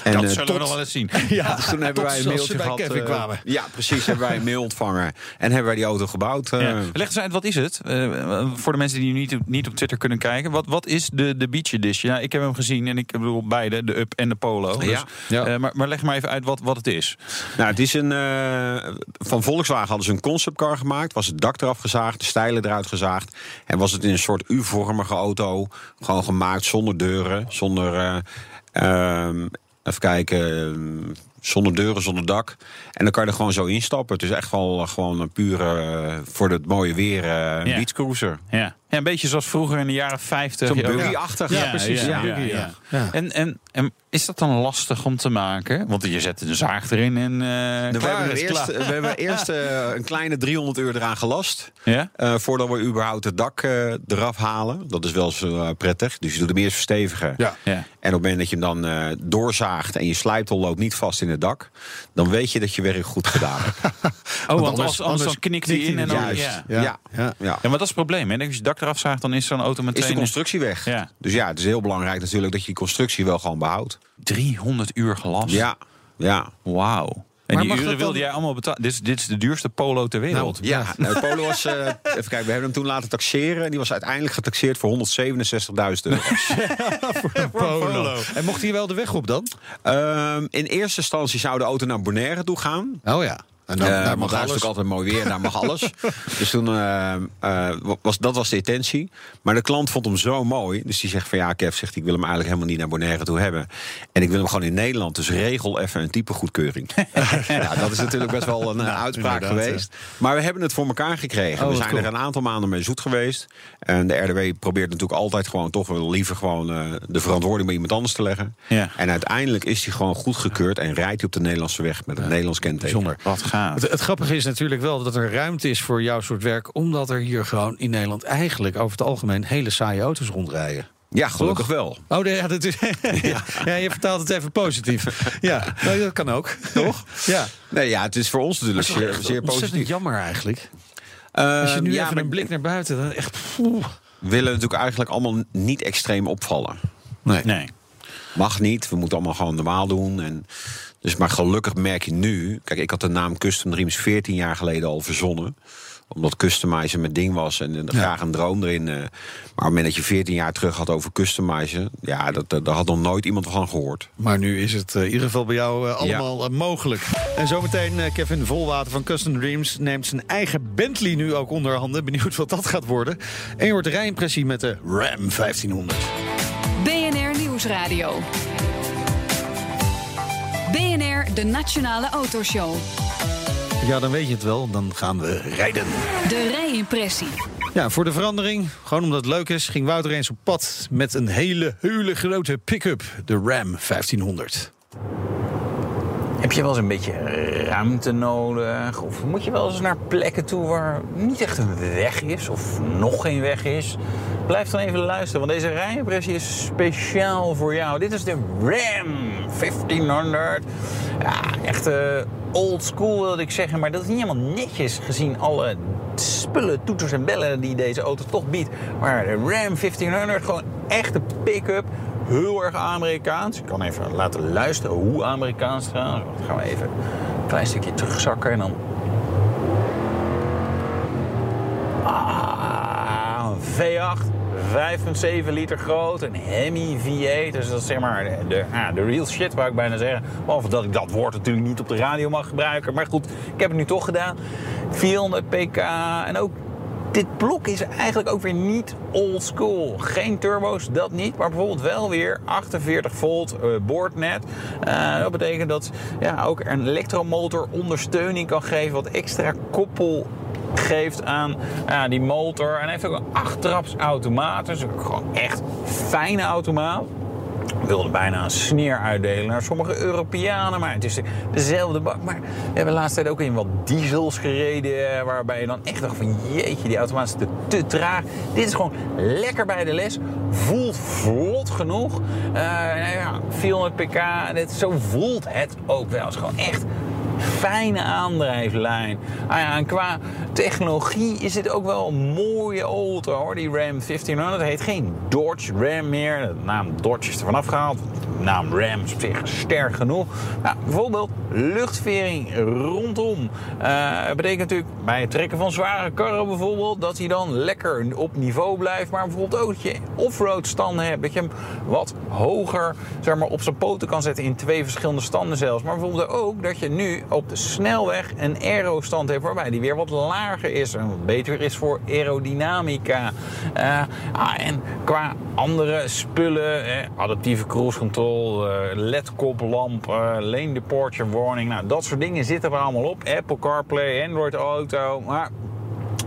en, dat eh, zullen tot- we nog wel eens zien. Ja, dus toen hebben wij een mailtje ze bij gehad. Kevin eh, kwamen. ja, precies. hebben wij een mail ontvangen. En hebben wij die auto gebouwd. eh. Ja. Leg eens uit, wat is het? Eh, voor de mensen die niet, niet op Twitter kunnen kijken. Wat, wat is de, de Beach Edition? Ja, ik heb hem gezien en ik bedoel beide, de Up en de Polo. Dus, Ja. Ja. eh, maar, maar leg maar even uit wat, wat het is. Nou, het is een. eh, van Volkswagen hadden ze een conceptcar gemaakt. Was het dak eraf gezaagd, de stijlen eruit gezaagd. En was het in een soort U-vormige auto. Gewoon gemaakt zonder deuren, zonder. eh, ehm, even kijken. ehm, Zonder deuren, zonder dak. En dan kan je er gewoon zo instappen. Het is echt wel eh, gewoon een pure, eh, voor het mooie weer, een Ja. beachcruiser. Ja. Ja, een beetje zoals vroeger in de jaren 50. Zo'n buggy-achtig. Ja, Ja, precies. Ja, Ja. ja, ja. Ja. En, en, en is dat dan lastig om te maken? Want je zet de zaag erin en eh We hebben, eerst, klaar. we hebben eerst een kleine 300 uur eraan gelast. Ja? eh, voordat we überhaupt het dak eh, eraf halen. Dat is wel zo prettig. Dus je doet hem eerst verstevigen. Ja. Ja. En op het moment dat je hem dan eh, doorzaagt en je slijptol loopt niet vast in het dak, dan weet je dat je werk goed gedaan hebt. Oh, want anders- anders, anders, knikt hij in en dan... Juist. Ja. Ja. Ja. Ja. Ja. ja, maar dat is het probleem. Hè? Als je dak eraf zaagt, dan is zo'n auto meteen... Is de constructie weg. Ja. Dus ja, het is heel belangrijk natuurlijk dat je die constructie wel gewoon behoudt. 300 uur gelast. Ja, ja. Wauw. En Maar die uren dan- wilde jij allemaal betalen. Dit is, dit is de duurste polo ter wereld. Ja, nou, Polo was. eh, even kijken, we hebben hem toen laten taxeren. En die was uiteindelijk getaxeerd voor 167.000 euro. Polo. En mocht hij wel de weg op dan? Ehm, in eerste instantie zou de auto naar Bonaire toe gaan. Oh ja. En Eh, dan, daar want mag daar is alles. natuurlijk altijd mooi weer, daar mag alles. dus toen eh, eh, was dat was de intentie. Maar de klant vond hem zo mooi. Dus die zegt van ja, Kev, zegt, ik wil hem eigenlijk helemaal niet naar Bonaire toe hebben. En ik wil hem gewoon in Nederland. Dus regel even een typegoedkeuring. ja, dat is natuurlijk best wel een eh, uitspraak geweest. Maar we hebben het voor elkaar gekregen. Oh, we zijn er een aantal maanden mee zoet geweest. En de RDW probeert natuurlijk altijd gewoon toch wel liever gewoon eh, de verantwoording bij iemand anders te leggen. Ja. En uiteindelijk is hij gewoon goedgekeurd en rijdt hij op de Nederlandse weg met een Nederlands kenteken. Bijzonder. Wat Het, het grappige is natuurlijk wel dat er ruimte is voor jouw soort werk. Omdat er hier gewoon in Nederland eigenlijk over het algemeen hele saaie auto's rondrijden. Ja, gelukkig wel. Oh, nee, ja, dat is, ja. je vertaalt het even positief. Ja, nou, dat kan ook. Toch? Ja. Nee, ja, het is voor ons natuurlijk zeer, zeer Ontzettend positief. jammer eigenlijk. Als je Ehm, nu ja, even maar een blik naar buiten, dan echt... We willen natuurlijk eigenlijk allemaal niet extreem opvallen. Nee. Nee. Mag niet, we moeten allemaal gewoon normaal doen. En dus, maar gelukkig merk je nu... Kijk, ik had de naam Custom Dreams 14 jaar geleden al verzonnen omdat customizen mijn ding was en er graag een droom erin. eh. Maar op het moment dat je 14 jaar terug had over customizen... ja, dat, dat, daar had nog nooit iemand van gehoord. Maar nu is het eh, in ieder geval bij jou eh, allemaal mogelijk. En zometeen Kevin Volwater van Custom Dreams neemt zijn eigen Bentley nu ook onder handen. Benieuwd wat dat gaat worden. En je hoort de rijimpressie met de Ram 1500. BNR Nieuwsradio. De Nationale Autoshow. Ja, dan weet je het wel. Dan gaan we rijden. De rijimpressie. Ja, voor de verandering, gewoon omdat het leuk is, ging Wouter eens op pad met een hele, hele grote pick-up. De Ram 1500. Heb je wel eens een beetje ruimte nodig? Of moet je wel eens naar plekken toe waar niet echt een weg is of nog geen weg is? Blijf dan even luisteren, want deze rijimpressie is speciaal voor jou. Dit is de Ram 1500. Ja, echt eh, old school wilde ik zeggen, maar dat is niet helemaal netjes gezien alle spullen, toeters en bellen die deze auto toch biedt. Maar de Ram 1500, gewoon echte pick-up. Heel erg Amerikaans. Ik kan even laten luisteren hoe Amerikaans trouwens. Dan gaan we even een klein stukje terugzakken en dan. Ah, een V8. 5,7 liter groot, een Hemi V8. Dus dat is zeg maar de, de, de real shit, wou ik bijna zeggen. Behalve dat ik dat woord natuurlijk niet op de radio mag gebruiken. Maar goed, ik heb het nu toch gedaan. 400 pk en ook dit blok is eigenlijk ook weer niet old school. Geen turbo's, dat niet. Maar bijvoorbeeld wel weer 48 volt eh, boordnet. Eh, dat betekent dat ja, ook een elektromotor ondersteuning kan geven. Wat extra koppel geeft aan die motor. En heeft ook een achttrapsautomaat. Dus gewoon echt fijne automaat. Wilde bijna een sneer uitdelen naar sommige Europeanen. Maar het is de- dezelfde bak. Maar we hebben de laatste tijd ook in wat diesels gereden. eh, Waarbij je dan echt dacht van jeetje, die automaat is te, te traag. Dit is gewoon lekker bij de les. Voelt vlot genoeg. Nou ja, 400 pk. Dit, zo voelt het ook wel. Het is gewoon echt fijne aandrijflijn. Ah ja, qua technologie is dit ook wel een mooie auto hoor. Die Ram 1500 heet geen Dodge Ram meer. De naam Dodge is er vanaf gehaald. De naam Ram is op zich sterk genoeg. Nou, bijvoorbeeld luchtvering rondom. Eh, Dat betekent natuurlijk bij het trekken van zware karren bijvoorbeeld... dat hij dan lekker op niveau blijft. Maar bijvoorbeeld ook dat je offroad standen hebt. Dat je hem wat hoger zeg maar, op zijn poten kan zetten in twee verschillende standen zelfs. Maar bijvoorbeeld ook dat je nu op de snelweg een aero-stand hebt... waarbij die weer wat lager is en wat beter is voor aerodynamica. Eh, ah, en qua andere spullen, eh, adaptieve cruise control... eh, LED-koplamp, eh, lane departure warning. Nou, dat soort dingen zitten er allemaal op. Apple CarPlay, Android Auto. Maar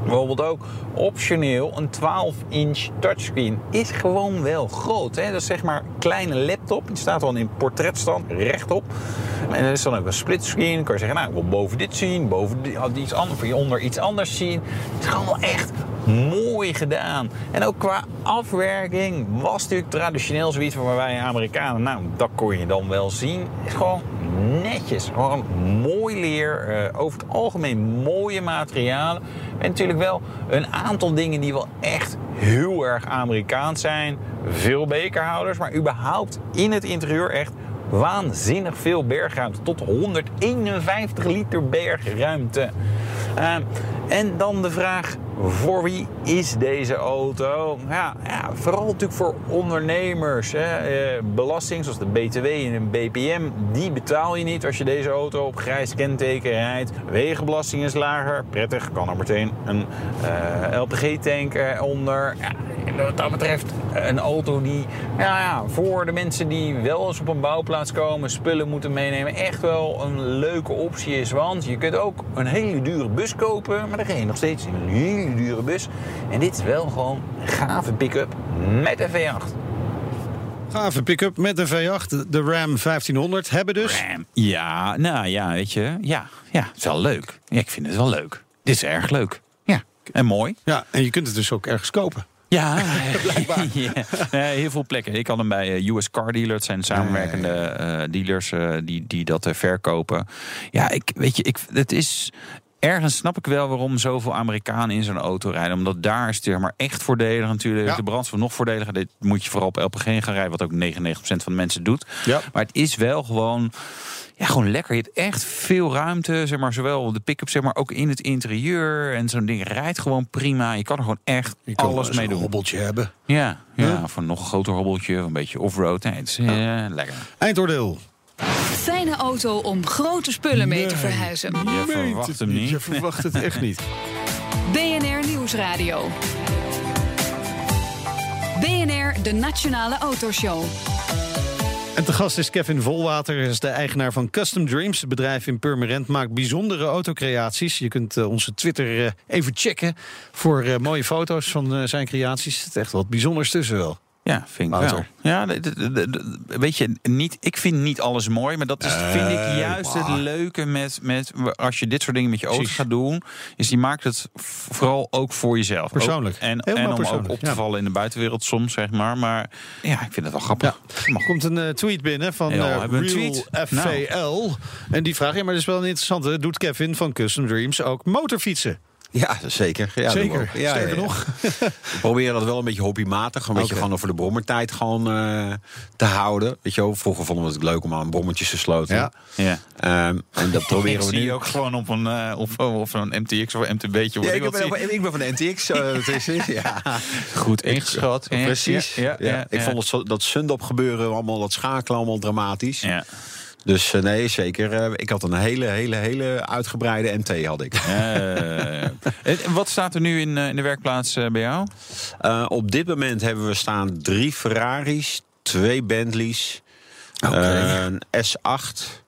bijvoorbeeld ook optioneel een 12-inch touchscreen is gewoon wel groot. Hè? Dat is zeg maar een kleine laptop. Die staat dan in portretstand rechtop. En er is dan ook een splitscreen. Kan je zeggen, nou, ik wil boven dit zien, boven iets anders, of onder iets anders zien. Het is gewoon wel echt mooi gedaan. En ook qua afwerking was natuurlijk traditioneel zoiets van wij Amerikanen, nou, dat kon je dan wel zien. Is gewoon netjes. Gewoon mooi leer. eh, over het algemeen mooie materialen. En natuurlijk wel een aantal dingen die wel echt heel erg Amerikaans zijn. Veel bekerhouders, maar überhaupt in het interieur echt waanzinnig veel bergruimte. Tot 151 liter bergruimte. Eh, en dan de vraag, voor wie is deze auto? Ja, ja vooral natuurlijk voor ondernemers. Hè. Eh, belasting zoals de BTW en een BPM, die betaal je niet als je deze auto op grijs kenteken rijdt. Wegenbelasting is lager, prettig, kan er meteen een eh, LPG-tank onder. Ja, wat dat betreft een auto die ja, ja, voor de mensen die wel eens op een bouwplaats komen, spullen moeten meenemen, echt wel een leuke optie is. Want je kunt ook een hele dure bus kopen, maar dan ga je nog steeds in een hele dure bus. En dit is wel gewoon een gave pick-up met een V8. Gave pick-up met de V8, de Ram 1500 hebben dus. Ram. Ja, nou ja, weet je. Ja, ja, het is wel leuk. Ja, ik vind het wel leuk. Dit is erg leuk. Ja, en mooi. Ja, en je kunt het dus ook ergens kopen. Ja, heel veel plekken. Ik had hem bij eh, US Car Dealer. Het zijn samenwerkende eh, dealers eh, die, die dat verkopen. Ja, ik, weet je, ik, het is... Ergens snap ik wel waarom zoveel Amerikanen in zo'n auto rijden. Omdat daar is het zeg maar echt voordelig natuurlijk. Ja. De brandstof nog voordeliger. Dit moet je vooral op LPG gaan rijden. Wat ook 99% van de mensen doet. Ja. Maar het is wel gewoon... Ja, gewoon lekker. Je hebt echt veel ruimte, zeg maar, zowel de pick-up, zeg maar, ook in het interieur. En zo'n ding rijdt gewoon prima. Je kan er gewoon echt Je kan alles mee een doen. hobbeltje hebben. Ja, ja, Ja. of een nog groter hobbeltje, of een beetje offroad. Nee, het is eh, lekker. Eindoordeel. Fijne auto om grote spullen mee te verhuizen. Je verwacht hem niet. Je verwacht het echt niet. BNR Nieuwsradio. BNR, de Nationale Autoshow. En te gast is Kevin Volwater, hij is de eigenaar van Custom Dreams. Het bedrijf in Purmerend maakt bijzondere autocreaties. Je kunt eh, onze Twitter eh, even checken voor eh, mooie foto's van zijn creaties. Er zit echt wat bijzonders tussen wel. Ja, vind ik Wouter. wel. Ja, weet je, niet, ik vind niet alles mooi, maar dat is, vind ik juist het leuke met, met als je dit soort dingen met je auto Precies. gaat doen, is die maakt het vooral ook voor jezelf. Persoonlijk. Ook- en, en om ook op te ja. vallen in de buitenwereld soms, zeg maar. Maar ja, ik vind het wel grappig. Er komt een eh, tweet binnen van een Real? Nou. FVL. En die vraagt, ja, maar dat is wel een interessante. Doet Kevin van Custom Dreams ook motorfietsen? Ja, zeker. Ja, Zeker. ook. Ja, Sterker ja, ja. nog. We proberen dat wel een beetje hobbymatig. Een beetje gewoon over de brommertijd gewoon, eh, te houden. Weet je wel, vroeger vonden we het leuk om aan brommertjes te sloten. Ja. Ja. Ehm, en dat Ik proberen we zie nu. je ook gewoon op een, eh, of, of een MTX of een MTB'tje. Ja, Ja, ik, ben, ik ben van de NTX. eh, precies, ja. Goed ingeschat. Precies. Ja, ja, ja, ik ja. vond het dat Sundop gebeuren, allemaal dat schakelen, allemaal dramatisch. Ja. Dus eh, nee, zeker. eh, ik had een hele, hele, hele uitgebreide MT had ik. Eh, wat staat er nu in, eh, in de werkplaats bij jou? Eh, op dit moment hebben we staan drie Ferraris, twee Bentleys, een S8,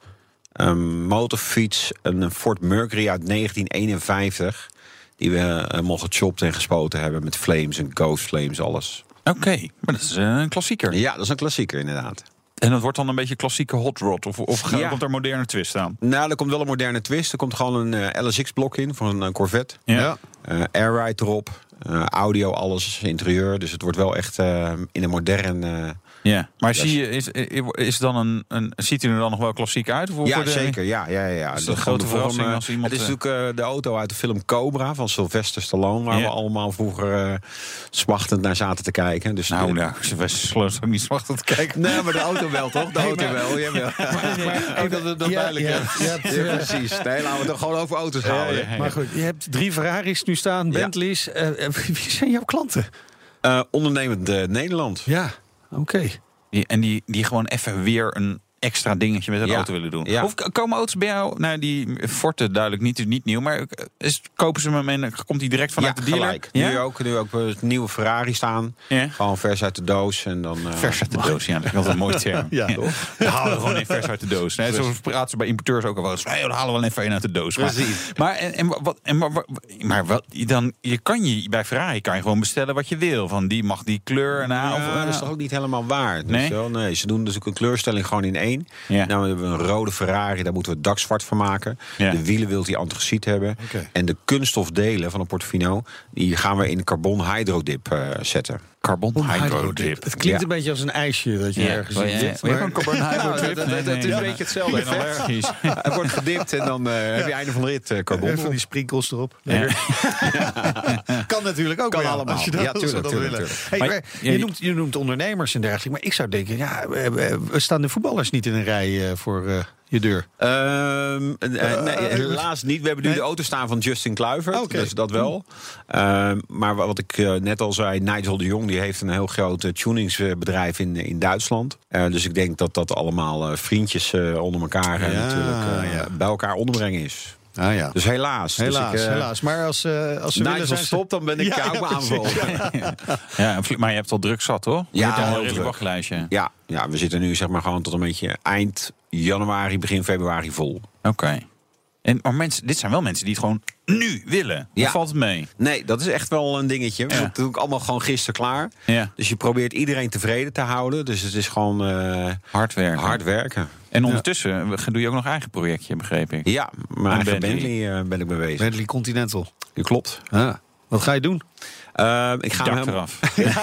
een motorfiets, een Ford Mercury uit 1951. Die we helemaal gechopt en gespoten hebben met flames en ghost flames, alles. Oké, maar dat is een klassieker. Ja, dat is een klassieker inderdaad. En dat wordt dan een beetje klassieke hot rod? Of, of Ja. komt er moderne twist aan? Nou, er komt wel een moderne twist. Er komt gewoon een eh, LSX-blok in van een, eh, Corvette. Ja. Airride erop, audio, alles, interieur. Dus het wordt wel echt in een modern... Ja. Maar zie je, is, is dan een, een, ziet hij er dan nog wel klassiek uit? Of Ja, voor de- zeker. Ja, ja, ja, is Dat grote de vorm, verrassing eh, als iemand, Het is eh, natuurlijk eh, de auto uit de film Cobra van Sylvester Stallone... waar Ja. we allemaal vroeger eh, smachtend naar zaten te kijken. Dus Nou, de- nou, sloot ook niet zwart te kijken. Nee, maar de auto wel, toch? De auto wel. Ja, wel. Ook dat het dat Ja, duidelijk ja, is. Ja, precies. Nee, laten we het toch gewoon over auto's houden. ja. Maar goed, je hebt drie Ferraris nu staan, Bentleys. Wie zijn jouw klanten? Eh, ondernemend Nederland. Ja, oké. En die, die gewoon even weer een extra dingetje met een Ja. auto willen doen. Ja. Of komen auto's bij jou, nou die Forte duidelijk niet, niet nieuw, maar is, kopen ze hem en komt hij direct vanuit ja, de dealer? gelijk. Nu ook, nu ook een nieuwe Ferrari staan. Gewoon vers uit de doos. En dan, eh, Vers uit de doos, ja, dat is altijd een mooi term. Ja, toch? We halen gewoon een vers uit de doos. Nee, zo praten ze bij importeurs ook al wel eens. Hey, we halen wel even een uit de doos. Maar, Precies. maar, en, en, wat, en, maar, wat- maar wat, dan, je kan je bij Ferrari kan je gewoon bestellen wat je wil. Van die mag die kleur. En, of, eh, dat is toch ook niet helemaal waar. Dus Nee? wel, nee, ze doen dus ook een kleurstelling gewoon in één. Ja. Nou, we hebben een rode Ferrari, daar moeten we het dak zwart van maken. Ja. De wielen wilt hij antraciet hebben. En de kunststofdelen van een Portofino, die gaan we in carbon hydrodip eh, zetten. Carbon hydrodip. Het klinkt Ja. een beetje als een ijsje dat je Ja, ergens wil in maar- een carbon hydrodip? Nee, het is een beetje hetzelfde Ik ben effect. allergisch. Hij wordt gedipt en dan eh, heb je einde van de rit eh, carbon. Even van die sprinkels erop. Kan natuurlijk ook Kan jou, allemaal. Als je dat, Ja, als we tuurlijk, dat tuurlijk, willen. tuurlijk. Hey, Maar je- je, noemt, je noemt ondernemers en dergelijke. Maar ik zou denken, ja, we, staan de voetballers niet in een rij eh, voor eh, je deur. Ehm, eh, nee, helaas niet. We hebben nu Nee? de auto staan van Justin Kluivert. Dus dat wel. Ehm, maar wat ik eh, net al zei, Nigel de Jong die heeft een heel groot eh, tuningsbedrijf in, in Duitsland. Eh, dus ik denk dat dat allemaal eh, vriendjes eh, onder elkaar eh, Ja, natuurlijk eh, ja. bij elkaar onderbrengen is. Ah ja. Dus helaas. helaas, dus ik, eh, helaas. Maar als, eh als ze willen Nigel zijn ze- stopt, dan ben ik Ja, precies. aanvallen. Ja, maar je hebt al druk zat, hoor? Je Ja, hebt al een heel wachtlijstje. Ja, ja, we zitten nu zeg maar gewoon tot een beetje eind januari, begin februari vol. Oké. En, maar mensen, dit zijn wel mensen die het gewoon nu willen. Ja. valt het mee? Nee, dat is echt wel een dingetje. Ja. Dat doe ik allemaal gewoon gisteren klaar. Ja. Dus je probeert iedereen tevreden te houden. Dus het is gewoon eh, Hard werken. hard werken. En ondertussen doe je ook nog eigen projectje, begreep ik. Ja, mijn eigen Bentley. Bentley, eh, ben ik mee bezig. Bentley Continental. Dat klopt. Wat ga je doen? Eh, ik ga Dak hem eraf.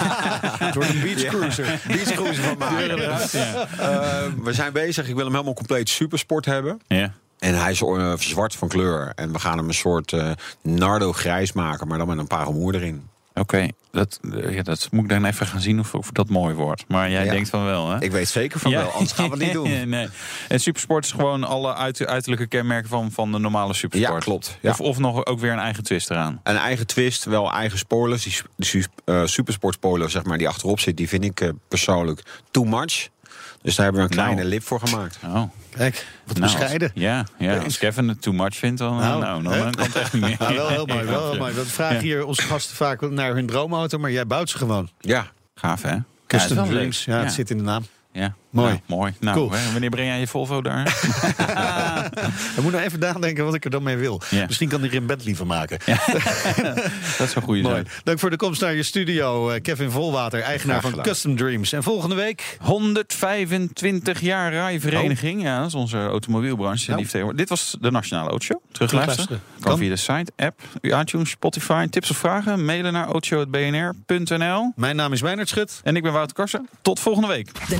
Door een beach cruiser. Beach cruiser van maken. Eh, we zijn bezig. Ik wil hem helemaal compleet supersport hebben. Ja. En hij is zwart van kleur. En we gaan hem een soort eh, nardo grijs maken, maar dan met een paramoer erin. Oké, dat, eh, ja, dat moet ik dan even gaan zien of, of dat mooi wordt. Maar jij Ja. denkt van wel, hè? Ik weet zeker van Ja. wel, anders gaan we het niet doen. nee. En supersport is gewoon alle uit, uiterlijke kenmerken van, van de normale supersport. Ja, klopt. Of, of nog ook weer een eigen twist eraan. Een eigen twist, wel eigen spoilers. Die, die spoiler zeg maar, die achterop zit, die vind ik eh, persoonlijk too much. Dus daar hebben we een Nou. kleine lip voor gemaakt. Oh. Kijk, wat Nou, bescheiden. als- ja, ja, als Kevin het too much vindt, dan, Nou, nou, dan, dan kan het echt niet meer. Wel heel mooi. Wel heel mooi. We vragen hier onze gasten vaak naar hun droomauto, maar jij bouwt ze gewoon. Ja, Gaaf, hè? Custom ja, Dreams. Ja, het zit in de naam. Ja. Mooi. Nou, mooi. Nou, Cool. hè, wanneer breng jij je Volvo daar? We moeten even nadenken wat ik er dan mee wil. Ja. Misschien kan hij er een Bentley van maken. dat is een goede Mooi. zaak. Dank voor de komst naar je studio, eh, Kevin Volwater, eigenaar van. Custom Dreams. En volgende week 125 jaar rijvereniging. Ja, dat is onze automobielbranche. Nou. Dit was de Nationale Autoshow. Terugluisteren. Kan via de site, app, iTunes, Spotify. Tips of vragen? Mailen naar autoshow.bnr.nl. Mijn naam is Meijnerd Schut. En ik ben Wouter Karsen. Tot volgende week. De